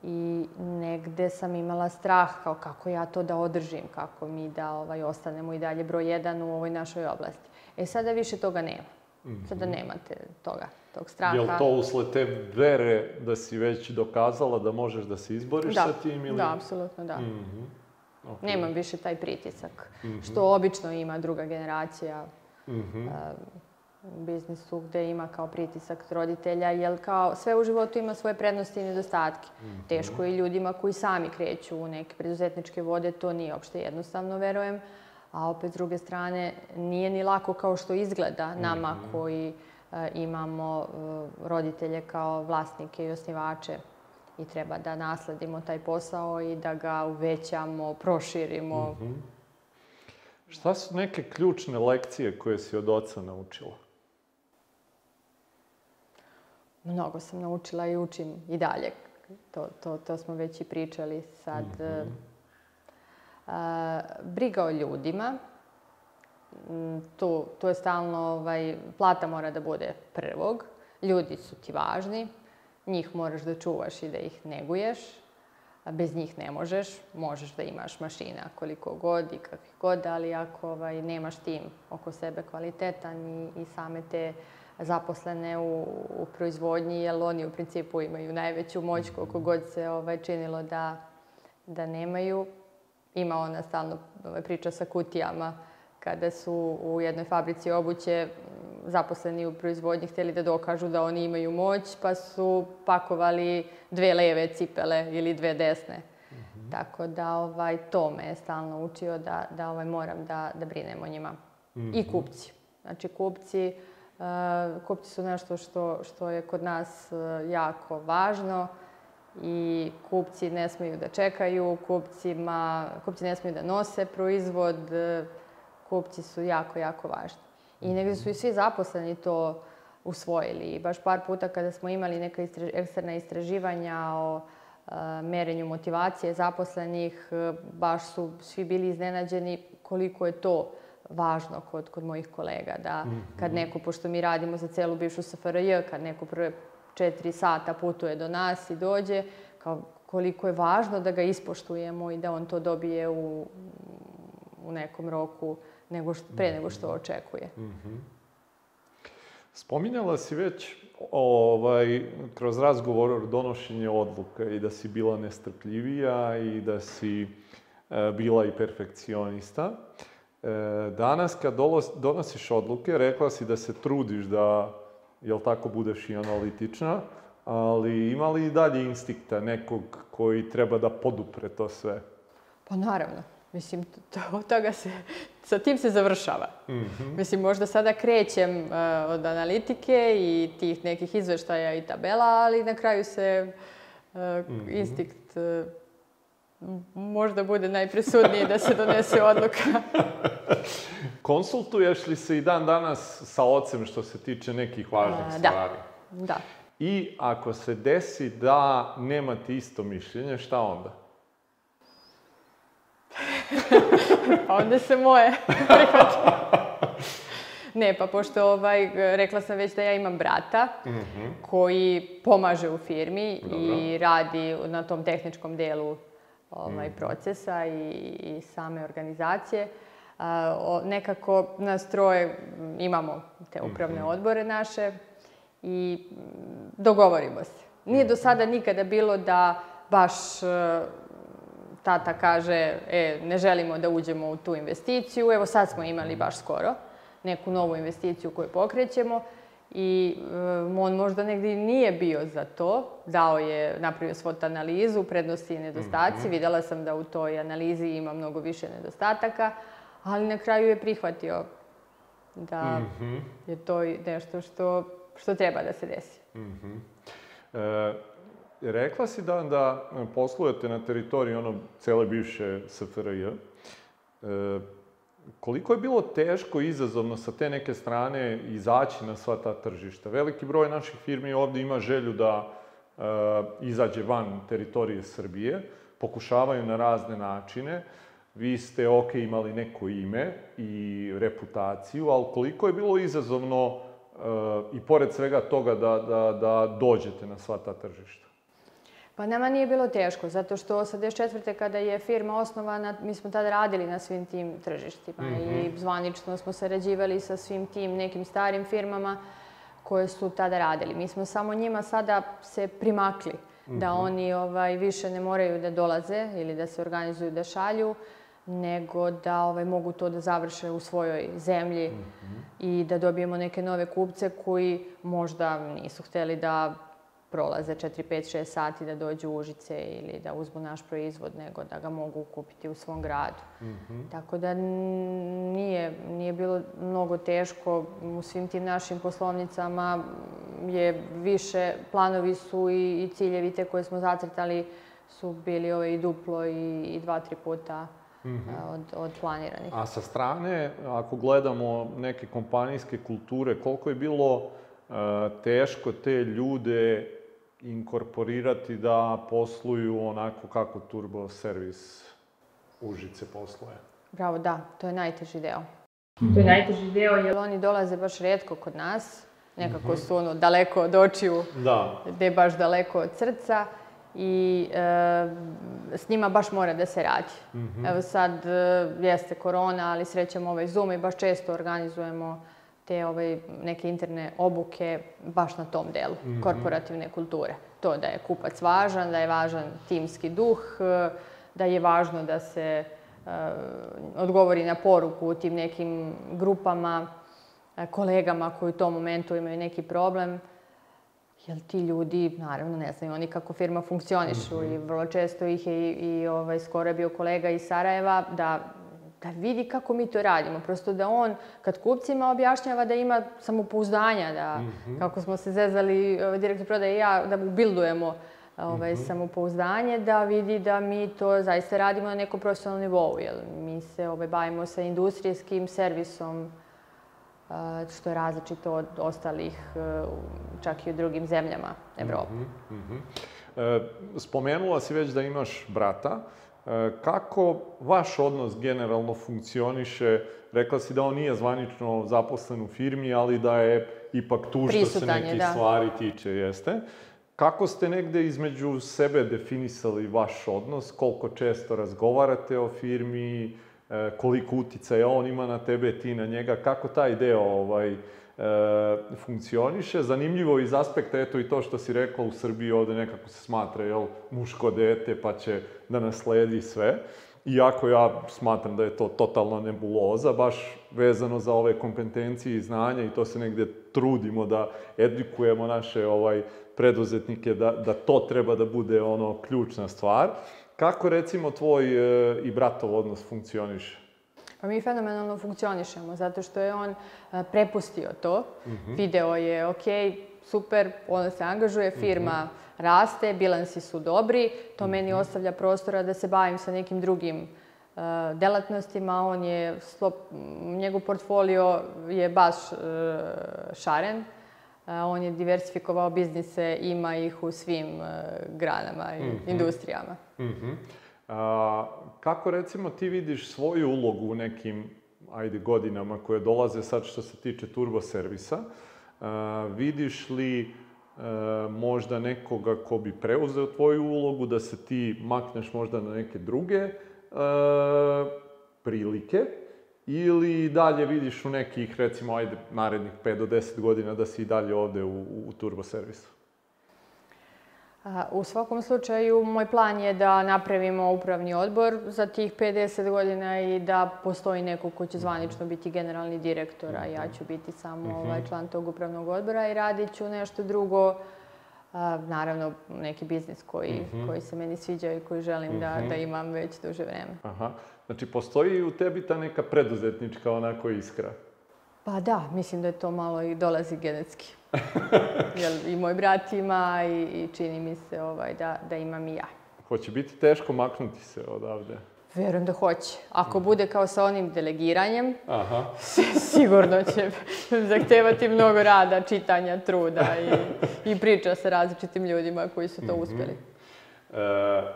I negde sam imala strah kao kako ja to da održim, kako mi da ovaj, ostanemo i dalje broj jedan u ovoj našoj oblasti. E sada više toga nema. Sada mhm. nemate toga tog straha. Je li to usled te vere da si već dokazala da možeš da se izboriš da. sa tim? Ili... Da, apsolutno da. Mm -hmm. okay. Nemam više taj pritisak, mm -hmm. što obično ima druga generacija mm -hmm. a, biznisu gde ima kao pritisak roditelja, jer kao sve u životu ima svoje prednosti i nedostatke. Mm -hmm. Teško je ljudima koji sami kreću u neke preduzetničke vode, to nije opšte jednostavno, verujem. A opet, s druge strane, nije ni lako kao što izgleda nama mm -hmm. koji E, imamo e, roditelje kao vlasnike i osnivače i treba da nasledimo taj posao i da ga uvećamo, proširimo. Mm -hmm. Šta su neke ključne lekcije koje si od oca naučila? Mnogo sam naučila i učim i dalje. To, to, to smo već i pričali sad. Mm -hmm. E, A, briga o ljudima, tu, mm, tu je stalno, ovaj, plata mora da bude prvog, ljudi su ti važni, njih moraš da čuvaš i da ih neguješ, a bez njih ne možeš, možeš da imaš mašina koliko god i kakvih god, ali ako ovaj, nemaš tim oko sebe kvalitetan i, i same te zaposlene u, u proizvodnji, jer oni u principu imaju najveću moć koliko god se ovaj, činilo da, da nemaju. Ima ona stalno ovaj, priča sa kutijama, kada su u jednoj fabrici obuće zaposleni u proizvodnji hteli da dokažu da oni imaju moć, pa su pakovali dve leve cipele ili dve desne. Mm -hmm. Tako da ovaj, to me je stalno učio da, da ovaj, moram da, da brinem o njima. Mm -hmm. I mhm. kupci. Znači kupci, uh, kupci su nešto što, što je kod nas uh, jako važno i kupci ne smeju da čekaju, kupcima, kupci ne smeju da nose proizvod, uh, kupci su jako, jako važni. I mhm. negdje su i svi zaposleni to usvojili. I baš par puta kada smo imali neka istraž, eksterna istraživanja o a, e, merenju motivacije zaposlenih, e, baš su svi bili iznenađeni koliko je to važno kod, kod mojih kolega. Da kad mhm. neko, pošto mi radimo za celu bivšu SFRJ, kad neko prve četiri sata putuje do nas i dođe, kao koliko je važno da ga ispoštujemo i da on to dobije u, u nekom roku nego što, pre nego što očekuje. Mm -hmm. Spominjala si već ovaj, kroz razgovor donošenje odluka i da si bila nestrpljivija i da si e, bila i perfekcionista. E, danas kad dolos, donosiš odluke, rekla si da se trudiš da, jel tako, budeš i analitična, ali ima li i dalje instikta nekog koji treba da podupre to sve? Pa naravno. Mislim, to, toga se sa tim se završava. Mm -hmm. Mislim, možda sada krećem uh, od analitike i tih nekih izveštaja i tabela, ali na kraju se uh, mm -hmm. instinkt uh, možda bude najpresudniji da se donese odluka. (laughs) Konsultuješ li se i dan danas sa ocem što se tiče nekih važnih A, da. stvari? Da, da. I ako se desi da nemate isto mišljenje, šta onda? (laughs) Pa onda se moje (laughs) prihvata. Ne, pa pošto ovaj, rekla sam već da ja imam brata mm -hmm. koji pomaže u firmi Dobro. i radi na tom tehničkom delu ovaj, mm. procesa i, i same organizacije. A, o, nekako nas troje mm, imamo te upravne mm -hmm. odbore naše i mm, dogovorimo se. Nije do mhm. sada nikada bilo da baš e, tata kaže, e, ne želimo da uđemo u tu investiciju. Evo sad smo imali baš skoro neku novu investiciju koju pokrećemo i e, on možda negdje nije bio za to. Dao je, napravio svot analizu, prednosti i nedostaci. Mm -hmm. Videla sam da u toj analizi ima mnogo više nedostataka, ali na kraju je prihvatio da mm -hmm. je to nešto što, što treba da se desi. Mm -hmm. e Rekla si da, da e, poslujete na teritoriji ono cele bivše SFRJ. E, koliko je bilo teško i izazovno sa te neke strane izaći na sva ta tržišta? Veliki broj naših firmi ovde ima želju da e, izađe van teritorije Srbije, pokušavaju na razne načine. Vi ste, ok, imali neko ime i reputaciju, ali koliko je bilo izazovno e, i pored svega toga da, da, da dođete na sva ta tržišta? Pa nama nije bilo teško, zato što 84. kada je firma osnovana, mi smo tada radili na svim tim tržištima mm -hmm. i mhm. zvanično smo sarađivali sa svim tim nekim starim firmama koje su tada radili. Mi smo samo njima sada se primakli mm -hmm. da mhm. oni ovaj, više ne moraju da dolaze ili da se organizuju da šalju, nego da ovaj, mogu to da završe u svojoj zemlji mm -hmm. i da dobijemo neke nove kupce koji možda nisu hteli da prolaze 4, 5, 6 sati da dođu u Užice ili da uzmu naš proizvod, nego da ga mogu kupiti u svom gradu. Mm -hmm. Tako da nije, nije bilo mnogo teško. U svim tim našim poslovnicama je više, planovi su i, i ciljevi te koje smo zacrtali su bili ove i duplo i, i dva, tri puta Mm -hmm. od, od planiranih. A sa strane, ako gledamo neke kompanijske kulture, koliko je bilo teško te ljude inkorporirati da posluju onako kako Turbo servis Užice posluje. Bravo, da, to je najteži deo. To je najteži deo jer oni dolaze baš redko kod nas, nekako mhm. su ono daleko od očiju, da. gde baš daleko od srca i e, s njima baš mora da se radi. Mm -hmm. Evo sad e, jeste korona, ali srećemo ovaj Zoom i baš često organizujemo te ovaj, neke interne obuke baš na tom delu, mm -hmm. korporativne kulture. To da je kupac važan, da je važan timski duh, da je važno da se uh, odgovori na poruku tim nekim grupama, eh, kolegama koji u tom momentu imaju neki problem, jer ti ljudi, naravno, ne znaju oni kako firma funkcionišu mm -hmm. i vrlo često ih je i, i ovaj, skoro je bio kolega iz Sarajeva da da vidi kako mi to radimo. Prosto da on, kad kupcima objašnjava da ima samopouzdanja, da, mm -hmm. kako smo se zezali ovaj, direktor prodaje i ja, da mu bildujemo ovaj, mm -hmm. samopouzdanje, da vidi da mi to zaista radimo na nekom profesionalnom nivou, jer mi se ovaj, bavimo sa industrijskim servisom, eh, što je različito od ostalih, eh, čak i u drugim zemljama Evrope. Mm -hmm. Spomenula si već da imaš brata. Kako vaš odnos generalno funkcioniše? Rekla si da on nije zvanično zaposlen u firmi, ali da je ipak tu što se nekih da. stvari tiče, jeste. Kako ste negde između sebe definisali vaš odnos? Koliko često razgovarate o firmi? E, Koliko uticaja on ima na tebe, ti na njega? Kako taj deo ovaj, e, funkcioniše. Zanimljivo iz aspekta, eto i to što si rekla u Srbiji ovde nekako se smatra, jel, muško dete pa će da nasledi sve. Iako ja smatram da je to totalna nebuloza, baš vezano za ove kompetencije i znanja i to se negde trudimo da edukujemo naše ovaj preduzetnike da, da to treba da bude ono ključna stvar. Kako recimo tvoj e, i bratov odnos funkcioniše? Pa mi fenomenalno funkcionišemo, zato što je on prepustio to. Mm -hmm. Video je, ok, super, on se angažuje, firma mm -hmm. raste, bilansi su dobri, to mm -hmm. meni ostavlja prostora da se bavim sa nekim drugim a, delatnostima, on je, slop, njegov portfolio je baš šaren, on je diversifikovao biznise, ima ih u svim granama i mhm. industrijama. Mhm. A, kako recimo ti vidiš svoju ulogu u nekim ajde, godinama koje dolaze sad što se tiče turbo servisa? A, vidiš li a, e, možda nekoga ko bi preuzeo tvoju ulogu, da se ti makneš možda na neke druge a, e, prilike? Ili dalje vidiš u nekih, recimo, ajde, narednih 5 do 10 godina da si i dalje ovde u, u turbo servisu? U svakom slučaju, moj plan je da napravimo upravni odbor za tih 50 godina i da postoji neko ko će mhm. zvanično biti generalni direktor, a ja mhm. ću biti samo mhm. ovaj član tog upravnog odbora i radit ću nešto drugo, naravno neki biznis koji, koji se meni sviđa i koji želim da, da imam već duže vreme. Aha, znači postoji u tebi ta neka preduzetnička onako iskra? Pa da, mislim da je to malo i dolazi genetski. (laughs) Jel, I moj brat ima i, i čini mi se ovaj, da, da imam i ja. Hoće biti teško maknuti se odavde? Verujem da hoće. Ako mhm. bude kao sa onim delegiranjem, Aha. (laughs) sigurno će zahtevati mnogo rada, čitanja, truda i, i priča sa različitim ljudima koji su to mhm. uspeli. Mm -hmm. e,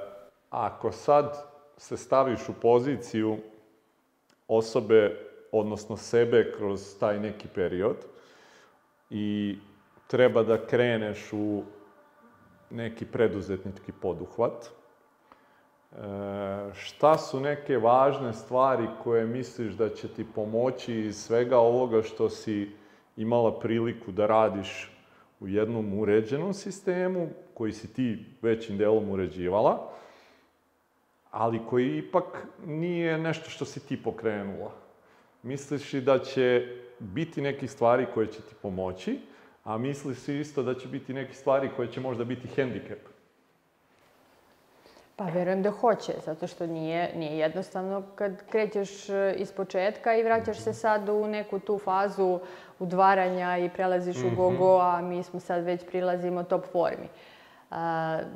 ako sad se staviš u poziciju osobe, odnosno sebe kroz taj neki period, i treba da kreneš u neki preduzetnički poduhvat. E, šta su neke važne stvari koje misliš da će ti pomoći iz svega ovoga što si imala priliku da radiš u jednom uređenom sistemu, koji si ti većim delom uređivala, ali koji ipak nije nešto što si ti pokrenula. Misliš li da će biti nekih stvari koje će ti pomoći, a misliš si isto da će biti neke stvari koje će možda biti hendikep? Pa verujem da hoće, zato što nije, nije jednostavno kad krećeš eh, iz početka i vraćaš se sad u neku tu fazu udvaranja i prelaziš mm -hmm. u mhm. gogo, a mi smo sad već prilazimo top formi. Uh,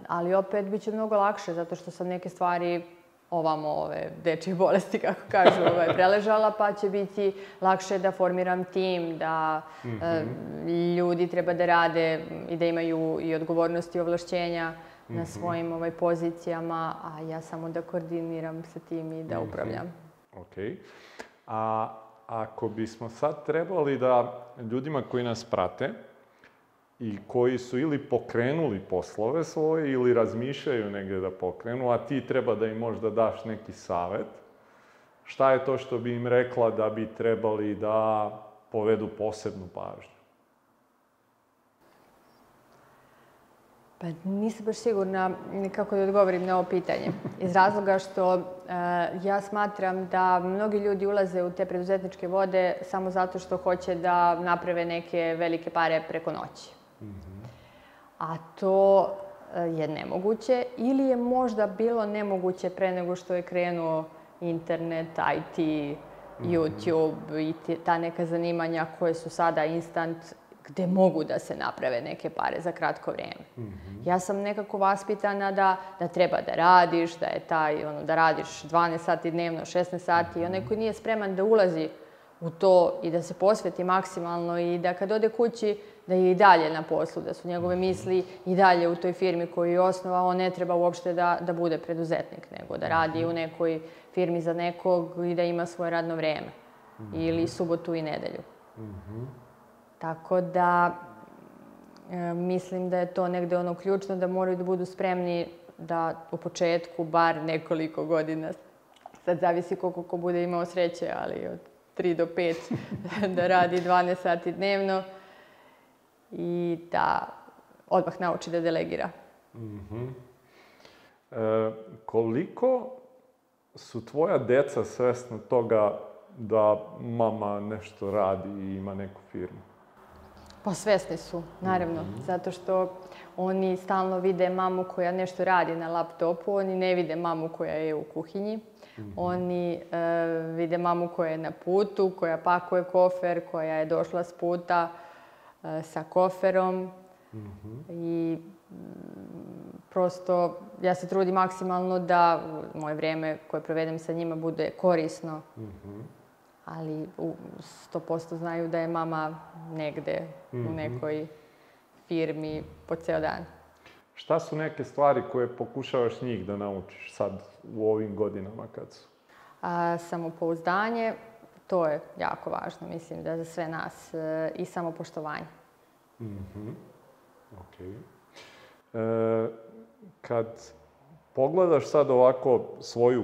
ali opet biće mnogo lakše, zato što sam neke stvari ovamo ove dečje bolesti, (laughs) kako kažu, ovaj, preležala, pa će biti lakše da formiram tim, da mm -hmm. ljudi treba da rade i da imaju i odgovornosti i ovlašćenja mm -hmm. na mhm. svojim ovaj, pozicijama, a ja samo da koordiniram sa tim i da mhm. upravljam. Mm -hmm. Ok. A ako bismo sad trebali da ljudima koji nas prate, i koji su ili pokrenuli poslove svoje ili razmišljaju negde da pokrenu, a ti treba da im možda daš neki savet. Šta je to što bi im rekla da bi trebali da povedu posebnu pažnju? Pa nisam baš sigurna kako da odgovorim na ovo pitanje. Iz razloga što e, ja smatram da mnogi ljudi ulaze u te preduzetničke vode samo zato što hoće da naprave neke velike pare preko noći. Mm-hmm. A to e, je nemoguće ili je možda bilo nemoguće pre nego što je krenuo internet, IT, mm -hmm. YouTube i ta neka zanimanja koje su sada instant gde mogu da se naprave neke pare za kratko vreme. Mm -hmm. Ja sam nekako vaspitana da, da treba da radiš, da je taj, ono, da radiš 12 sati dnevno, 16 sati mm -hmm. i onaj mm-hmm. koji nije spreman da ulazi u to i da se posveti maksimalno i da kad ode kući da je i dalje na poslu, da su njegove mhm. misli i dalje u toj firmi koju je osnovao, on ne treba uopšte da, da bude preduzetnik, nego da radi mhm. u nekoj firmi za nekog i da ima svoje radno vreme. Mm -hmm. Ili subotu i nedelju. Mm -hmm. Tako da, e, mislim da je to negde ono ključno, da moraju da budu spremni da u početku bar nekoliko godina, sad zavisi koliko ko bude imao sreće, ali od 3 do 5 (laughs) da radi 12 sati dnevno, i da odmah nauči da delegira. Mhm. Mm e, koliko su tvoja deca svesna toga da mama nešto radi i ima neku firmu? Pa svesni su, naravno, mm -hmm. zato što oni stalno vide mamu koja nešto radi na laptopu, oni ne vide mamu koja je u kuhinji, mm -hmm. oni e, vide mamu koja je na putu, koja pakuje kofer, koja je došla s puta, Eh, sa koferom mm -hmm. i prosto ja se trudim maksimalno da moje vreme koje provedem sa njima bude korisno. Mm Ali 100% znaju da je mama negde u mhm. nekoj firmi po ceo dan. Šta su neke stvari koje pokušavaš njih da naučiš sad u ovim godinama kad su? A, samopouzdanje, To je jako važno, mislim, da za sve nas e, i samopoštovanje. Mhm, mm okej. Okay. E, kad pogledaš sad ovako svoju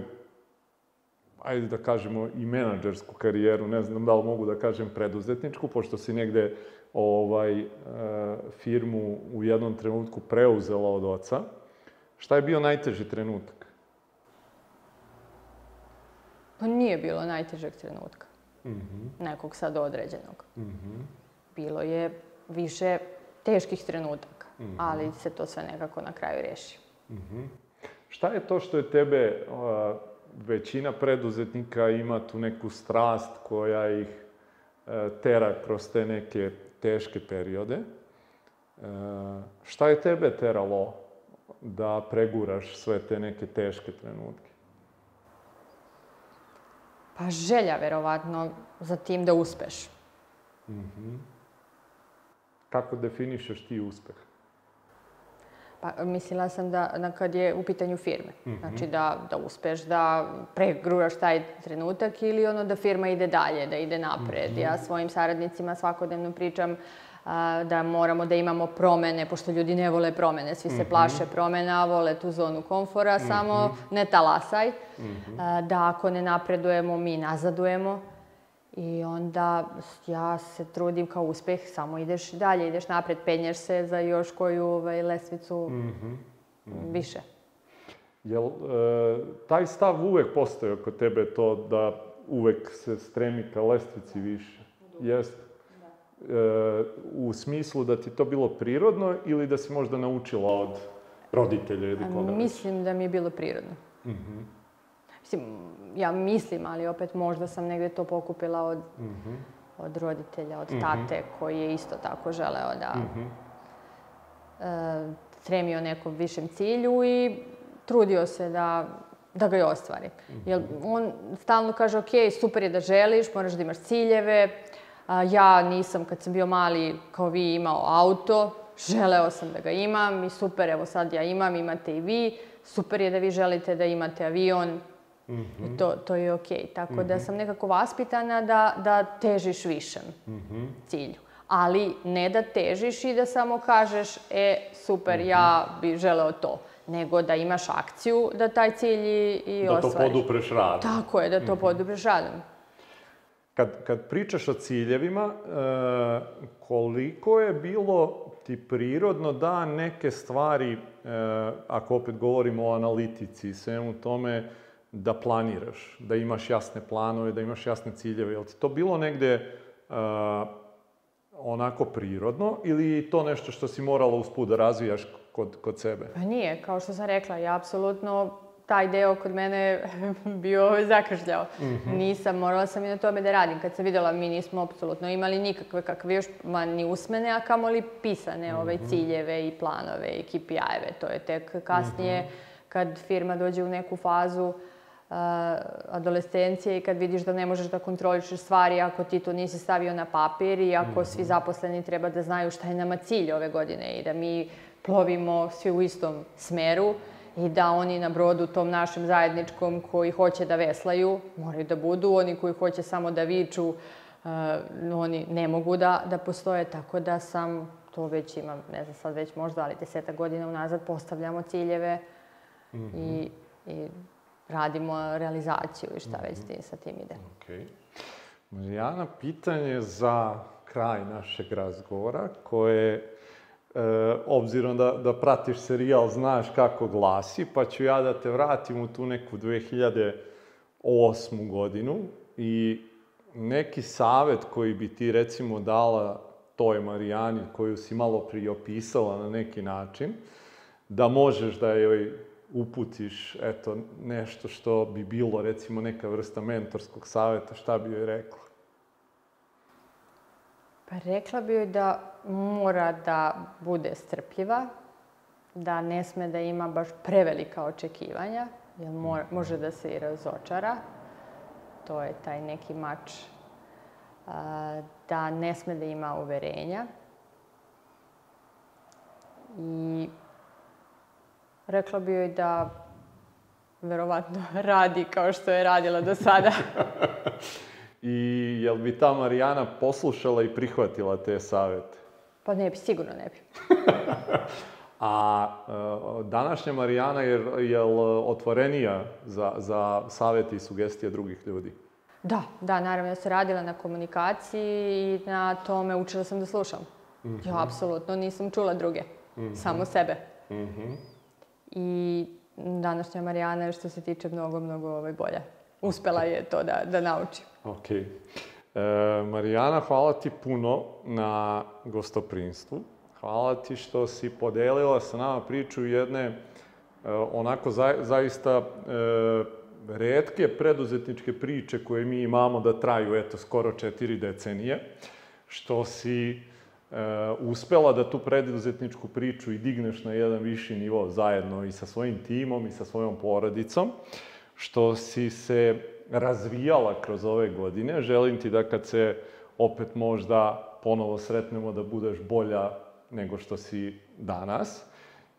ajde da kažemo i menadžersku karijeru, ne znam da li mogu da kažem preduzetničku, pošto si negde ovaj, e, firmu u jednom trenutku preuzela od oca. Šta je bio najteži trenutak? Pa nije bilo najtežeg trenutka mm nekog sad određenog. Mm Bilo je više teških trenutaka, mhm. ali se to sve nekako na kraju reši. Mm Šta je to što je tebe, većina preduzetnika ima tu neku strast koja ih e, tera kroz te neke teške periode. A, e, šta je tebe teralo da preguraš sve te neke teške trenutke? Pa želja, verovatno, za tim da uspeš. Mm -hmm. Kako definišeš ti uspeh? Pa, mislila sam da, na kad je u pitanju firme. Mm -hmm. Znači da, da uspeš da pregruvaš taj trenutak ili ono da firma ide dalje, da ide napred. Mm -hmm. Ja svojim saradnicima svakodnevno pričam uh, da moramo da imamo promene, pošto ljudi ne vole promene, svi se mhm. plaše promena, vole tu zonu komfora, mhm. samo ne talasaj, mhm. da ako ne napredujemo, mi nazadujemo. I onda ja se trudim kao uspeh, samo ideš dalje, ideš napred, penješ se za još koju ovaj, lesvicu više. Jel, e, taj stav uvek postoje oko tebe to da uvek se stremi ka lestvici više? Jeste u smislu da ti to bilo prirodno ili da si možda naučila od roditelja ili koga već? Mislim da mi je bilo prirodno. Mm -hmm. Mislim, ja mislim, ali opet možda sam negde to pokupila od, mm -hmm. od roditelja, od mm -hmm. tate, koji je isto tako želeo da mm -hmm. e, tremio nekom višem cilju i trudio se da da ga i ostvari. Mm -hmm. Jer on stalno kaže, ok, super je da želiš, moraš da imaš ciljeve, A, ja nisam, kad sam bio mali, kao vi, imao auto, želeo sam da ga imam i super, evo sad ja imam, imate i vi. Super je da vi želite da imate avion, Mm -hmm. I to, to je okej. Tako mm -hmm. da mhm. sam nekako vaspitana da, da težiš višem mhm. mm -hmm. cilju. Ali ne da težiš i da samo kažeš, e, super, mm -hmm. ja mhm. bi želeo to. Nego da imaš akciju da taj cilj i, i da ostvariš. Da to podupreš radom. Tako je, da to mm -hmm. podupreš radom. Kad, kad pričaš o ciljevima, e, koliko je bilo ti prirodno da neke stvari, e, ako opet govorimo o analitici i svemu tome, da planiraš, da imaš jasne planove, da imaš jasne ciljeve. Je ti to bilo negde e, onako prirodno ili to nešto što si morala usput da razvijaš kod, kod sebe? Pa nije, kao što sam rekla, ja apsolutno taj deo kod mene (laughs) bio zakašljao. Mm -hmm. Nisam, morala sam i na tome da radim. Kad sam videla, mi nismo apsolutno imali nikakve kakve još, ma ni usmene, a kamoli pisane mm -hmm. ove ciljeve i planove i KPI-eve. To je tek kasnije mm -hmm. kad firma dođe u neku fazu uh, adolescencije i kad vidiš da ne možeš da kontrolišeš stvari ako ti to nisi stavio na papir i ako mm -hmm. svi mhm. zaposleni treba da znaju šta je nama cilj ove godine i da mi plovimo svi u istom smeru. Mm i da oni na brodu tom našem zajedničkom koji hoće da veslaju, moraju da budu, oni koji hoće samo da viču, uh, oni ne mogu da, da postoje, tako da sam to već imam, ne znam sad već možda, ali deseta godina unazad postavljamo ciljeve mm -hmm. i, mhm. i radimo realizaciju i šta mm -hmm. već mhm. sa tim ide. Okay. Marijana, pitanje za kraj našeg razgovora koje e, obzirom da, da pratiš serijal, znaš kako glasi, pa ću ja da te vratim u tu neku 2008. godinu i neki savet koji bi ti recimo dala toj Marijani koju si malo prije opisala na neki način, da možeš da joj uputiš eto, nešto što bi bilo recimo neka vrsta mentorskog saveta, šta bi joj rekla? Pa rekla bi joj da mora da bude strpljiva, da ne sme da ima baš prevelika očekivanja, jer mhm. može da se i razočara. To je taj neki mač da ne sme da ima uverenja. I rekla bi joj da verovatno (laughs) radi kao što je radila do sada. (laughs) I jel bi ta Marijana poslušala i prihvatila te savete? Pa ne bi, sigurno ne bi. (laughs) A e, današnja Marijana je, je otvorenija za, za savete i sugestije drugih ljudi? Da, da, naravno. Ja sam radila na komunikaciji i na tome učila sam da slušam. Mm -hmm. Ja apsolutno nisam čula druge, mm -hmm. samo sebe. Mm -hmm. I današnja Marijana je što se tiče mnogo, mnogo ovaj, bolja. Uspela je to da, da nauči. Ok. E, Marijana, hvala ti puno na gostoprinstvu. Hvala ti što si podelila sa nama priču jedne e, onako za, zaista e, redke preduzetničke priče koje mi imamo da traju eto skoro četiri decenije, što si e, uspela da tu preduzetničku priču i digneš na jedan viši nivo zajedno i sa svojim timom i sa svojom porodicom, što si se razvijala kroz ove godine. Želim ti da kad se opet možda ponovo sretnemo da budeš bolja nego što si danas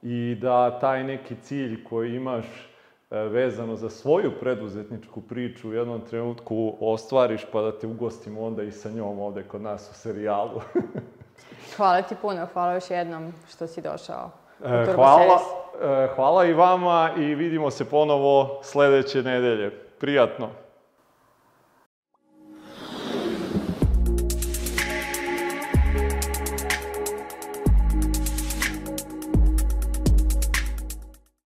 i da taj neki cilj koji imaš e, vezano za svoju preduzetničku priču u jednom trenutku ostvariš pa da te ugostimo onda i sa njom ovde kod nas u serijalu. (laughs) hvala ti puno, hvala još jednom što si došao. E, hvala, e, hvala i vama i vidimo se ponovo sledeće nedelje. Prijatno!